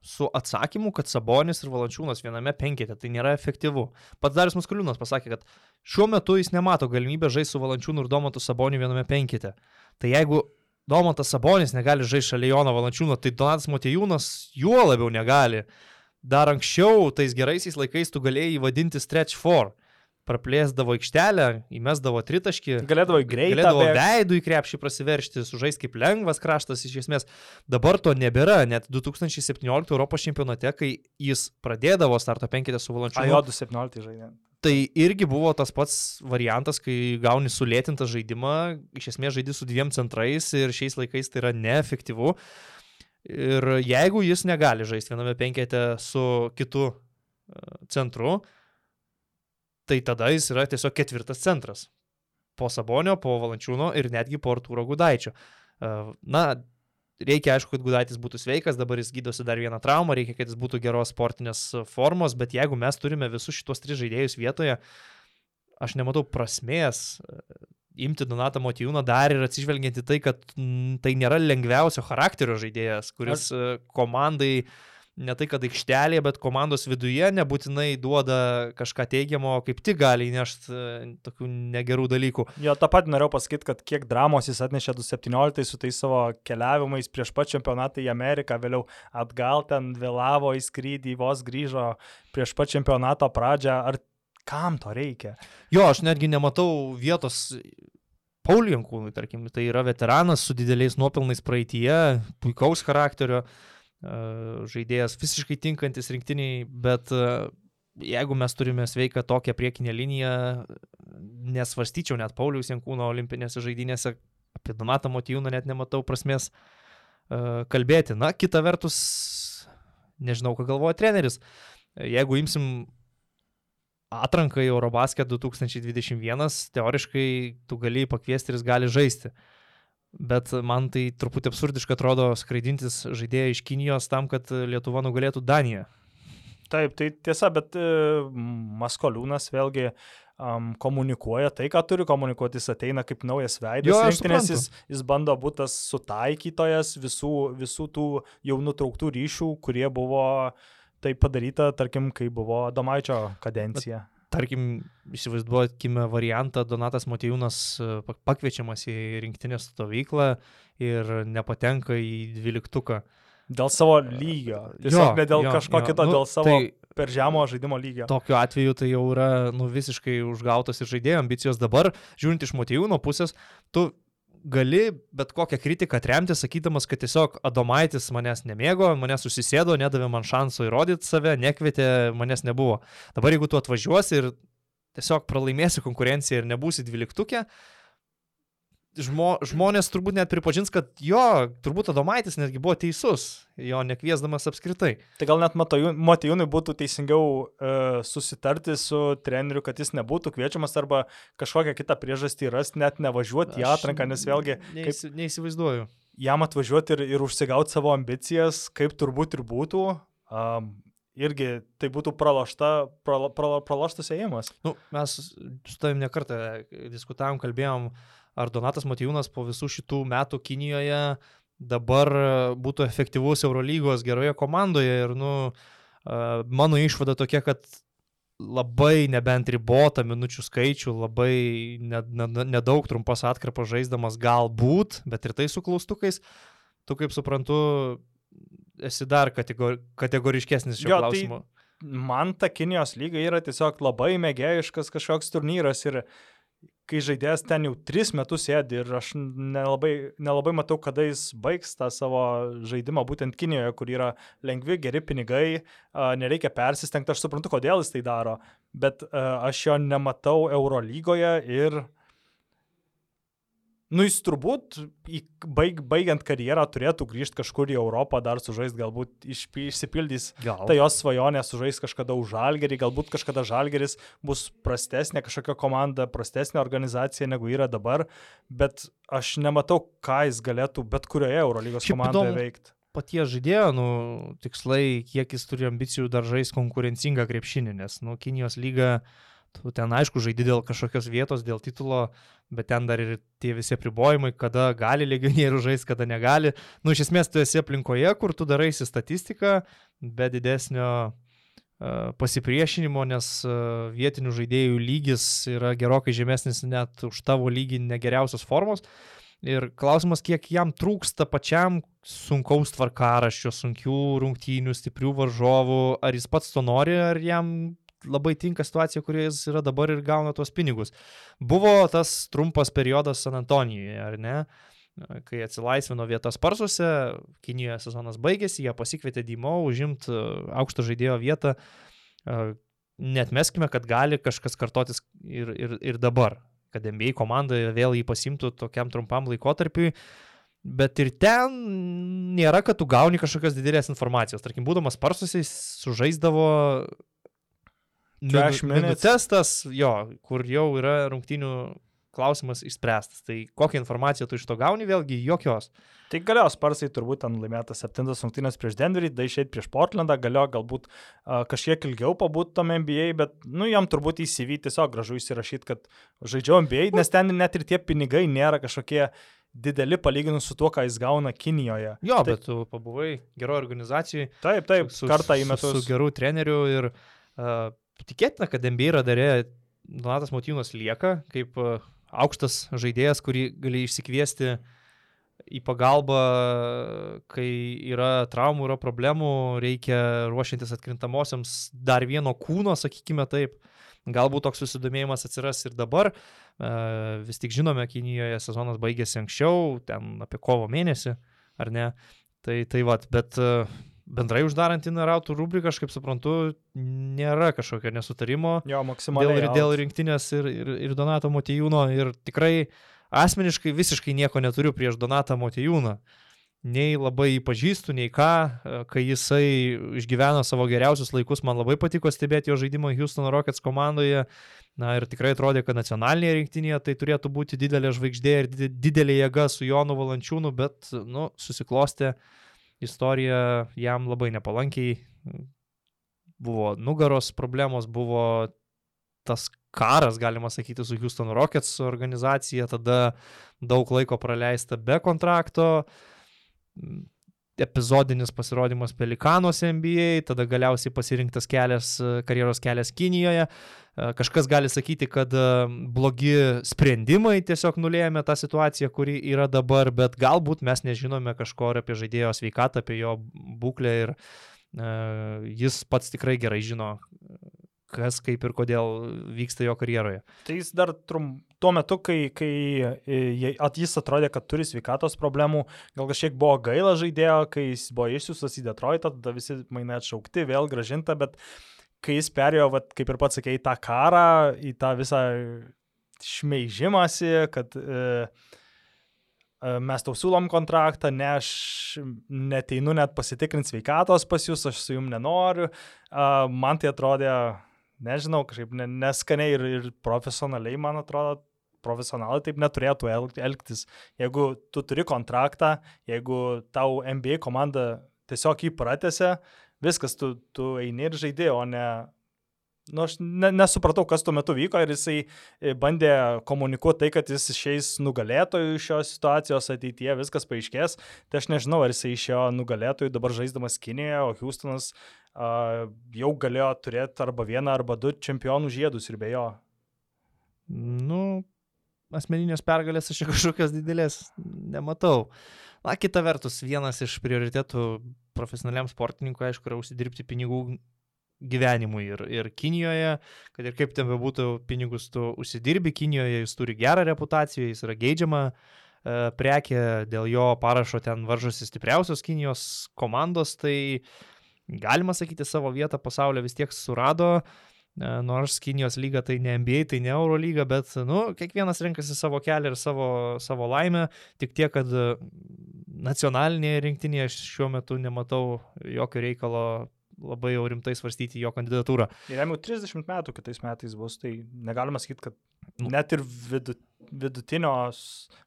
su atsakymu, kad Sabonis ir Valančiūnas viename penkete, tai nėra efektyvu. Pats Darius Maskuliūnas pasakė, kad šiuo metu jis nemato galimybę žaisti su Valančiūnu ir Domantu Saboniu viename penkete. Tai jeigu Domantas Sabonis negali žaisti šalia Jono Valančiūno, tai Donatas Motejūnas juo labiau negali. dar anksčiau, tais geraisiais laikais, tu galėjai vadinti stretch for. Praplėsdavo aikštelę, įmesdavo tritaškį. Galėdavo į greitą. Galėdavo veidų į krepšį prasiveršti, sužais kaip lengvas kraštas iš esmės. Dabar to nebėra. Net 2017 Europos čempionate, kai jis pradėdavo starto penketę su A, jo, valančiu. 217 žaidė. Tai irgi buvo tas pats variantas, kai gauni sulėtintą žaidimą, iš esmės žaidži su dviem centrais ir šiais laikais tai yra neefektyvu. Ir jeigu jis negali žaisti viename penkete su kitu e, centru, tai tada jis yra tiesiog ketvirtas centras. Po Sabonio, po Valančiūno ir netgi po Artūro Gudaičio. E, Na, reikia aišku, kad Gudaitis būtų sveikas, dabar jis gydosi dar vieną traumą, reikia, kad jis būtų geros sportinės formos, bet jeigu mes turime visus šitos tris žaidėjus vietoje, aš nematau prasmės e, imti Donatą Motijūną dar ir atsižvelgiant į tai, kad tai nėra lengviausio charakterio žaidėjas, kuris e, komandai ne tai, kad aikštelėje, bet komandos viduje nebūtinai duoda kažką teigiamo, kaip tik gali įnešti tokių negerų dalykų. Jo, tą pat norėjau pasakyti, kad kiek dramos jis atnešė 2017 su tais savo keliavimais prieš pat čempionatą į Ameriką, vėliau atgal ten vėlavo į skrydį, vos grįžo prieš pat čempionato pradžią. Ar kam to reikia? Jo, aš netgi nematau vietos Pauliui Jankūnui, tarkim, tai yra veteranas su dideliais nuopelnais praeitie, puikaus charakterio e, žaidėjas, visiškai tinkantis rinktiniai, bet e, jeigu mes turime sveiką tokią priekinę liniją, nesvarstyčiau net Paulius Jankūno olimpinėse žaidynėse, apie Donatą Motijūną net nematau prasmės e, kalbėti. Na, kita vertus, nežinau, ką galvoja treneris. Jeigu imsim atranką į Eurobasket 2021, teoriškai tu gali pakviesti ir jis gali žaisti. Bet man tai truputį absurdiškai atrodo skraidintis žaidėją iš Kinijos tam, kad Lietuva nugalėtų Daniją. Taip, tai tiesa, bet e, Maskoliūnas vėlgi um, komunikuoja tai, ką turi komunikuoti, jis ateina kaip naujas veidas, Jo, rinktinės, jis, jis bando būti tas sutaikytojas visų, visų tų jau nutrauktų ryšių, kurie buvo tai padaryta, tarkim, kai buvo Domaičio kadencija. Tarkim, įsivaizduokime variantą, Donatas Motijūnas e, pak- pakviečiamas į rinktinės stovyklą ir nepatenka į dvyliktuką. Dėl savo lygio. Tiesiog ne dėl jo, kažko jo. kito, Nu, dėl savo tai- per žemo žaidimo lygio. Tokiu atveju tai jau yra nu, visiškai užgautos ir žaidėjo ambicijos. Dabar, žiūrint iš Motijūno pusės, tu gali bet kokią kritiką atremti, sakydamas, kad tiesiog Adomaitis manęs nemėgo, manęs susisėdo, nedavė man šansų įrodyti save, nekvietė, manęs nebuvo. Dabar jeigu tu atvažiuosi ir tiesiog pralaimėsi konkurenciją ir nebūsi dvyliktukė, žmo, žmonės turbūt net pripažins, kad jo, turbūt Adomaitis netgi buvo teisus, jo nekviesdamas apskritai. Tai gal net Motijūnui būtų teisingiau uh, susitarti su treneriu, kad jis nebūtų kviečiamas arba kažkokią kitą priežastį rasti, net nevažiuoti į atranką, nes vėlgi neįsi, neįsivaizduoju. jam atvažiuoti ir, ir užsigauti savo ambicijas, kaip turbūt ir būtų, um, irgi tai būtų pralošta, prala, prala, praloštas ėjimas. Nu, mes su tavim nekartą diskutavom, kalbėjom, ar Donatas Matijūnas po visų šitų metų Kinijoje dabar būtų efektyvus Eurolygos geroje komandoje ir, nu, a, mano išvada tokia, kad labai nebent ribotą minučių skaičių, labai nedaug ne, ne nedaug trumpas atkarpas žaisdamas galbūt, bet ir tai su klaustukais, tu kaip suprantu, esi dar kategor, kategoriškesnis šio Jo, tai- klausimu. Man ta Kinijos lyga yra tiesiog labai mėgėjiškas kažkoks turnyras ir kai žaidėjas ten jau tris metus sėdi ir aš nelabai, nelabai matau, kada jis baigs tą savo žaidimą būtent Kinijoje, kur yra lengvi, geri pinigai, nereikia persistengti, aš suprantu, kodėl jis tai daro, bet aš jo nematau Eurolygoje ir Nu, jis turbūt, baig, baigiant karjerą, turėtų grįžti kažkur į Europą, dar sužaisti, galbūt išpi- išsipildys Gal. ta jos svajonė sužais kažkada už žalgerį, galbūt kažkada žalgeris bus prastesnė kažkokia komanda, prastesnė organizacija negu yra dabar, bet aš nematau, ką jis galėtų bet kurioje Eurolygos Šiaip komandoje įdomu. veikti. paties žaidėjo, nu, tikslai, kiek jis turi ambicijų dar žais konkurencingą krepšinį, nes, nu, Kinijos lyga, tu ten aišku žaidži dėl kažkokios vietos, dėl titulo, bet ten dar ir tie visi apribojimai, kada gali legionierių žaisti, kada negali. Nu, iš esmės, tu esi aplinkoje, kur tu daraisi statistiką, be didesnio e, pasipriešinimo, nes e, vietinių žaidėjų lygis yra gerokai žemesnis net už tavo lygį negeriausios formos. Ir klausimas, kiek jam trūksta pačiam sunkaus tvarkaraščio, sunkių rungtynių, stiprių varžovų, ar jis pats to nori, ar jam labai tinka situacija, kurioje jis yra dabar ir gauna tuos pinigus. Buvo tas trumpas periodas San Antonijoje, ar ne? Kai atsilaisvino vietas Parsuose, Kinijoje sezonas baigėsi, jie pasikvietė Dymo užimti e, aukšto žaidėjo vietą. E, net meskime, kad gali kažkas kartotis ir, ir, ir dabar kad NBA komanda vėl jį pasimtų tokiam trumpam laikotarpiui. Bet ir ten nėra, kad tu gauni kažkokios didelės informacijos. Tarkim, būdamas parsusiais, sužaisdavo minutės tas, jo, kur jau yra rungtinių klausimas išspręstas. Tai kokią informaciją tu iš to gauni, vėlgi jokios. Tai galėjo Sparsai turbūt ten laimėtas septintas rungtynės prieš Denverį, da išėjti prieš Portlandą, galėjo galbūt uh, kažkiek ilgiau pabūti tom NBA, bet, nu, jam turbūt įsivy tiesiog gražu įsirašyti, kad žaidžiau NBA, nes ten net ir tie pinigai nėra kažkokie dideli palyginus su tuo, ką jis gauna Kinijoje. Jo, tai, bet tu pabuvai geroje organizacijoje. Taip, taip, su, kartą į metus. Su, su geru treneriu ir uh, tikėtina, kad NBA radarė Donatas Motynas lieka kaip uh, aukštas žaidėjas, kurį gali išsikviesti į pagalbą, kai yra traumų, yra problemų, reikia ruošiantis atkrintamosiams dar vieno kūno, sakykime taip. Galbūt toks susidomėjimas atsiras ir dabar. E, vis tik žinome, Kinijoje sezonas baigėsi anksčiau, ten apie kovo mėnesį, ar ne? Tai tai vad, bet e, bendrai uždarant inarautų rubriką, aš kaip suprantu, nėra kažkokio nesutarimo. Jo, maksimaliai. Dėl, dėl rinktinės ir, ir, ir Donato Motijūno ir tikrai asmeniškai visiškai nieko neturiu prieš Donatą Motijūną. Nei labai jį pažįstu, nei ką, kai jisai išgyveno savo geriausius laikus, man labai patiko stebėti jo žaidimą Houston Rockets komandoje. Na ir tikrai atrodė, kad nacionalinėje rinktinėje tai turėtų būti didelė žvaigždė ir didelė jėga su Jonu Valančiūnu, bet, nu, susiklostė uh, istorija jam labai nepalankiai. Buvo nugaros problemos, buvo tas karas, galima sakyti, su Houston Rockets organizacija, tada daug laiko praleista be kontrakto, epizodinis pasirodymas Pelikanuose NBA, tada galiausiai pasirinktas kelias, karjeros kelias Kinijoje. Kažkas gali sakyti, kad blogi sprendimai tiesiog nulėmė tą situaciją, kuri yra dabar, bet galbūt mes nežinome kažko apie žaidėjo sveikatą, apie jo būklę ir jis pats tikrai gerai žino, kas kaip ir kodėl vyksta jo karjeroje. Tai jis dar trum, tuo metu, kai, kai e, jis atrodė, kad turi sveikatos problemų, gal kažkiek buvo gaila žaidėjo, kai jis buvo išsiustas į Detroitą, tada visi mainai atšaukti, vėl gražinta, bet kai jis perėjo, vat, kaip ir pats sakė, į tą karą, į tą visą šmeižimąsi, kad e, e, mes tau siūlom kontraktą, ne aš neteinu net pasitikrinti sveikatos pas jūs, aš su jum nenoriu. E, man tai atrodė nežinau, kažkaip neskaniai ir, ir profesionaliai, man atrodo, profesionalai taip neturėtų elgtis. Jeigu tu turi kontraktą, jeigu tau NBA komanda tiesiog jį pratęsia, viskas, tu, tu eini ir žaidži, o ne... Nu, aš ne, nesupratau, kas tuo metu vyko ir jisai e, bandė komunikuoti tai, kad jis išeis nugalėtojų iš šios situacijos ateityje, viskas paaiškės. Tai aš nežinau, ar jisai išėjo nugalėtojų dabar žaisdamas Kinijoje, o Houstonas uh, jau galėjo turėti arba vieną, arba du čempionų žiedus ir be jo. Nu, asmeninės pergalės aš kažkokios didelės nematau. Na, kita vertus, vienas iš prioritėtų profesionaliam sportininkui, aišku, yra užsidirbti pinigų gyvenimui ir, ir Kinijoje, kad ir kaip ten bebūtų pinigus tu užsidirbi, Kinijoje jis turi gerą reputaciją, jis yra geidžiama e, prekė, dėl jo parašo ten varžosi stipriausios Kinijos komandos, tai galima sakyti, savo vietą pasaulio vis tiek surado, e, nors Kinijos lyga tai ne NBA, tai ne Euro lyga, bet, nu, kiekvienas renkasi savo kelią ir savo, savo laimę, tik tiek, kad nacionalinėje rinktinėje šiuo metu nematau jokio reikalo labai jau rimtai svarstyti jo kandidatūrą. Ir jam jau 30 metų kitais metais bus, tai negalima sakyti, kad nu. net ir vidu, vidutinio,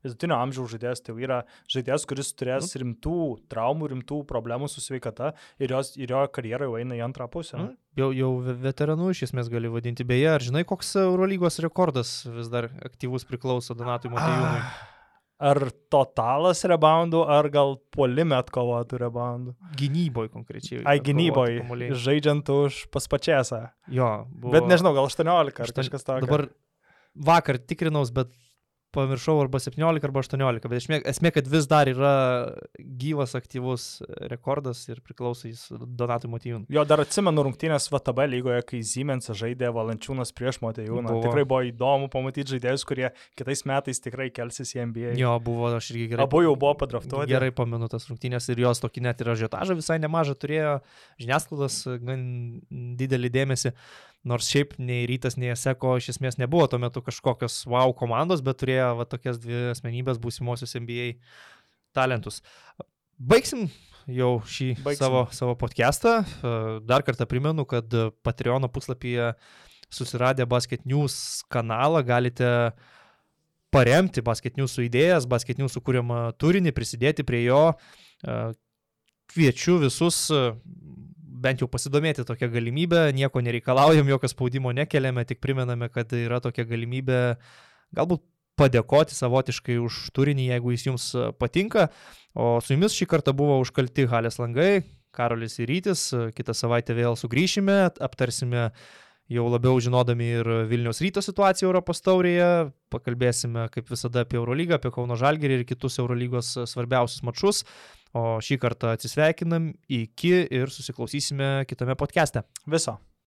vidutinio amžiaus žaidėjas tai yra žaidėjas, kuris turės nu. rimtų traumų, rimtų problemų su sveikata ir, jos, ir jo karjera jau eina į antrą pusę. Nu. Jau, jau veteranų iš esmės gali vadinti. Beje, ar žinai, koks Eurolygos rekordas vis dar aktyvus priklauso Donatui Matejūnui? Ah. Ar totalas reboundų, ar gal polime atkovotų reboundų? Gynyboje konkrečiai. Ai, gynyboje. Žaidžiant už paspačiasą. Jo. Buvo... Bet nežinau, gal 18 ar kažkas tokio. Dabar vakar tikrinaus, bet pamiršau, arba 17, arba 18, bet esmė, esmė, kad vis dar yra gyvas, aktyvus rekordas ir priklauso jis Donatui Motyvūnui. Jo, dar atsimenu rungtynės VTB lygoje, kai Siemensas žaidė Valančiūnas prieš Motyvūną. Tikrai buvo įdomu pamatyti žaidėjus, kurie kitais metais tikrai kelsis į NBA. Jo, buvo, aš irgi gerai. Abu jau buvo padraftuoti. Gerai pamenu tas rungtynės ir jos tokį net ir ažiotažą visai nemažą turėjo, žiniasklaidos gan didelį dėmesį. Nors šiaip nei rytas, nei Seko iš esmės nebuvo tuo metu kažkokios wow komandos, bet turėjo va, tokias dvi asmenybės būsimosius NBA talentus. Baigsim jau šį Baigsim. savo, savo podcastą. Dar kartą primenu, kad Patreon puslapyje susiradę Basket News kanalą galite paremti Basket News idėjas, Basket News kūriamą turinį, prisidėti prie jo. Kviečiu visus bent jau pasidomėti tokią galimybę, nieko nereikalaujam, jokio spaudimo nekeliame, tik primename, kad yra tokia galimybė galbūt padėkoti savotiškai už turinį, jeigu jis jums patinka. O su jumis šį kartą buvo užkalti Halės langai, Karolis ir Rytis, kitą savaitę vėl sugrįšime, aptarsime jau labiau žinodami ir Vilniaus ryto situaciją Europos taurėje, pakalbėsime kaip visada apie Eurolygą, apie Kauno Žalgirį ir kitus Eurolygos svarbiausius mačius. O šį kartą atsisveikinam iki ir susiklausysime kitame podcast'e. Viso.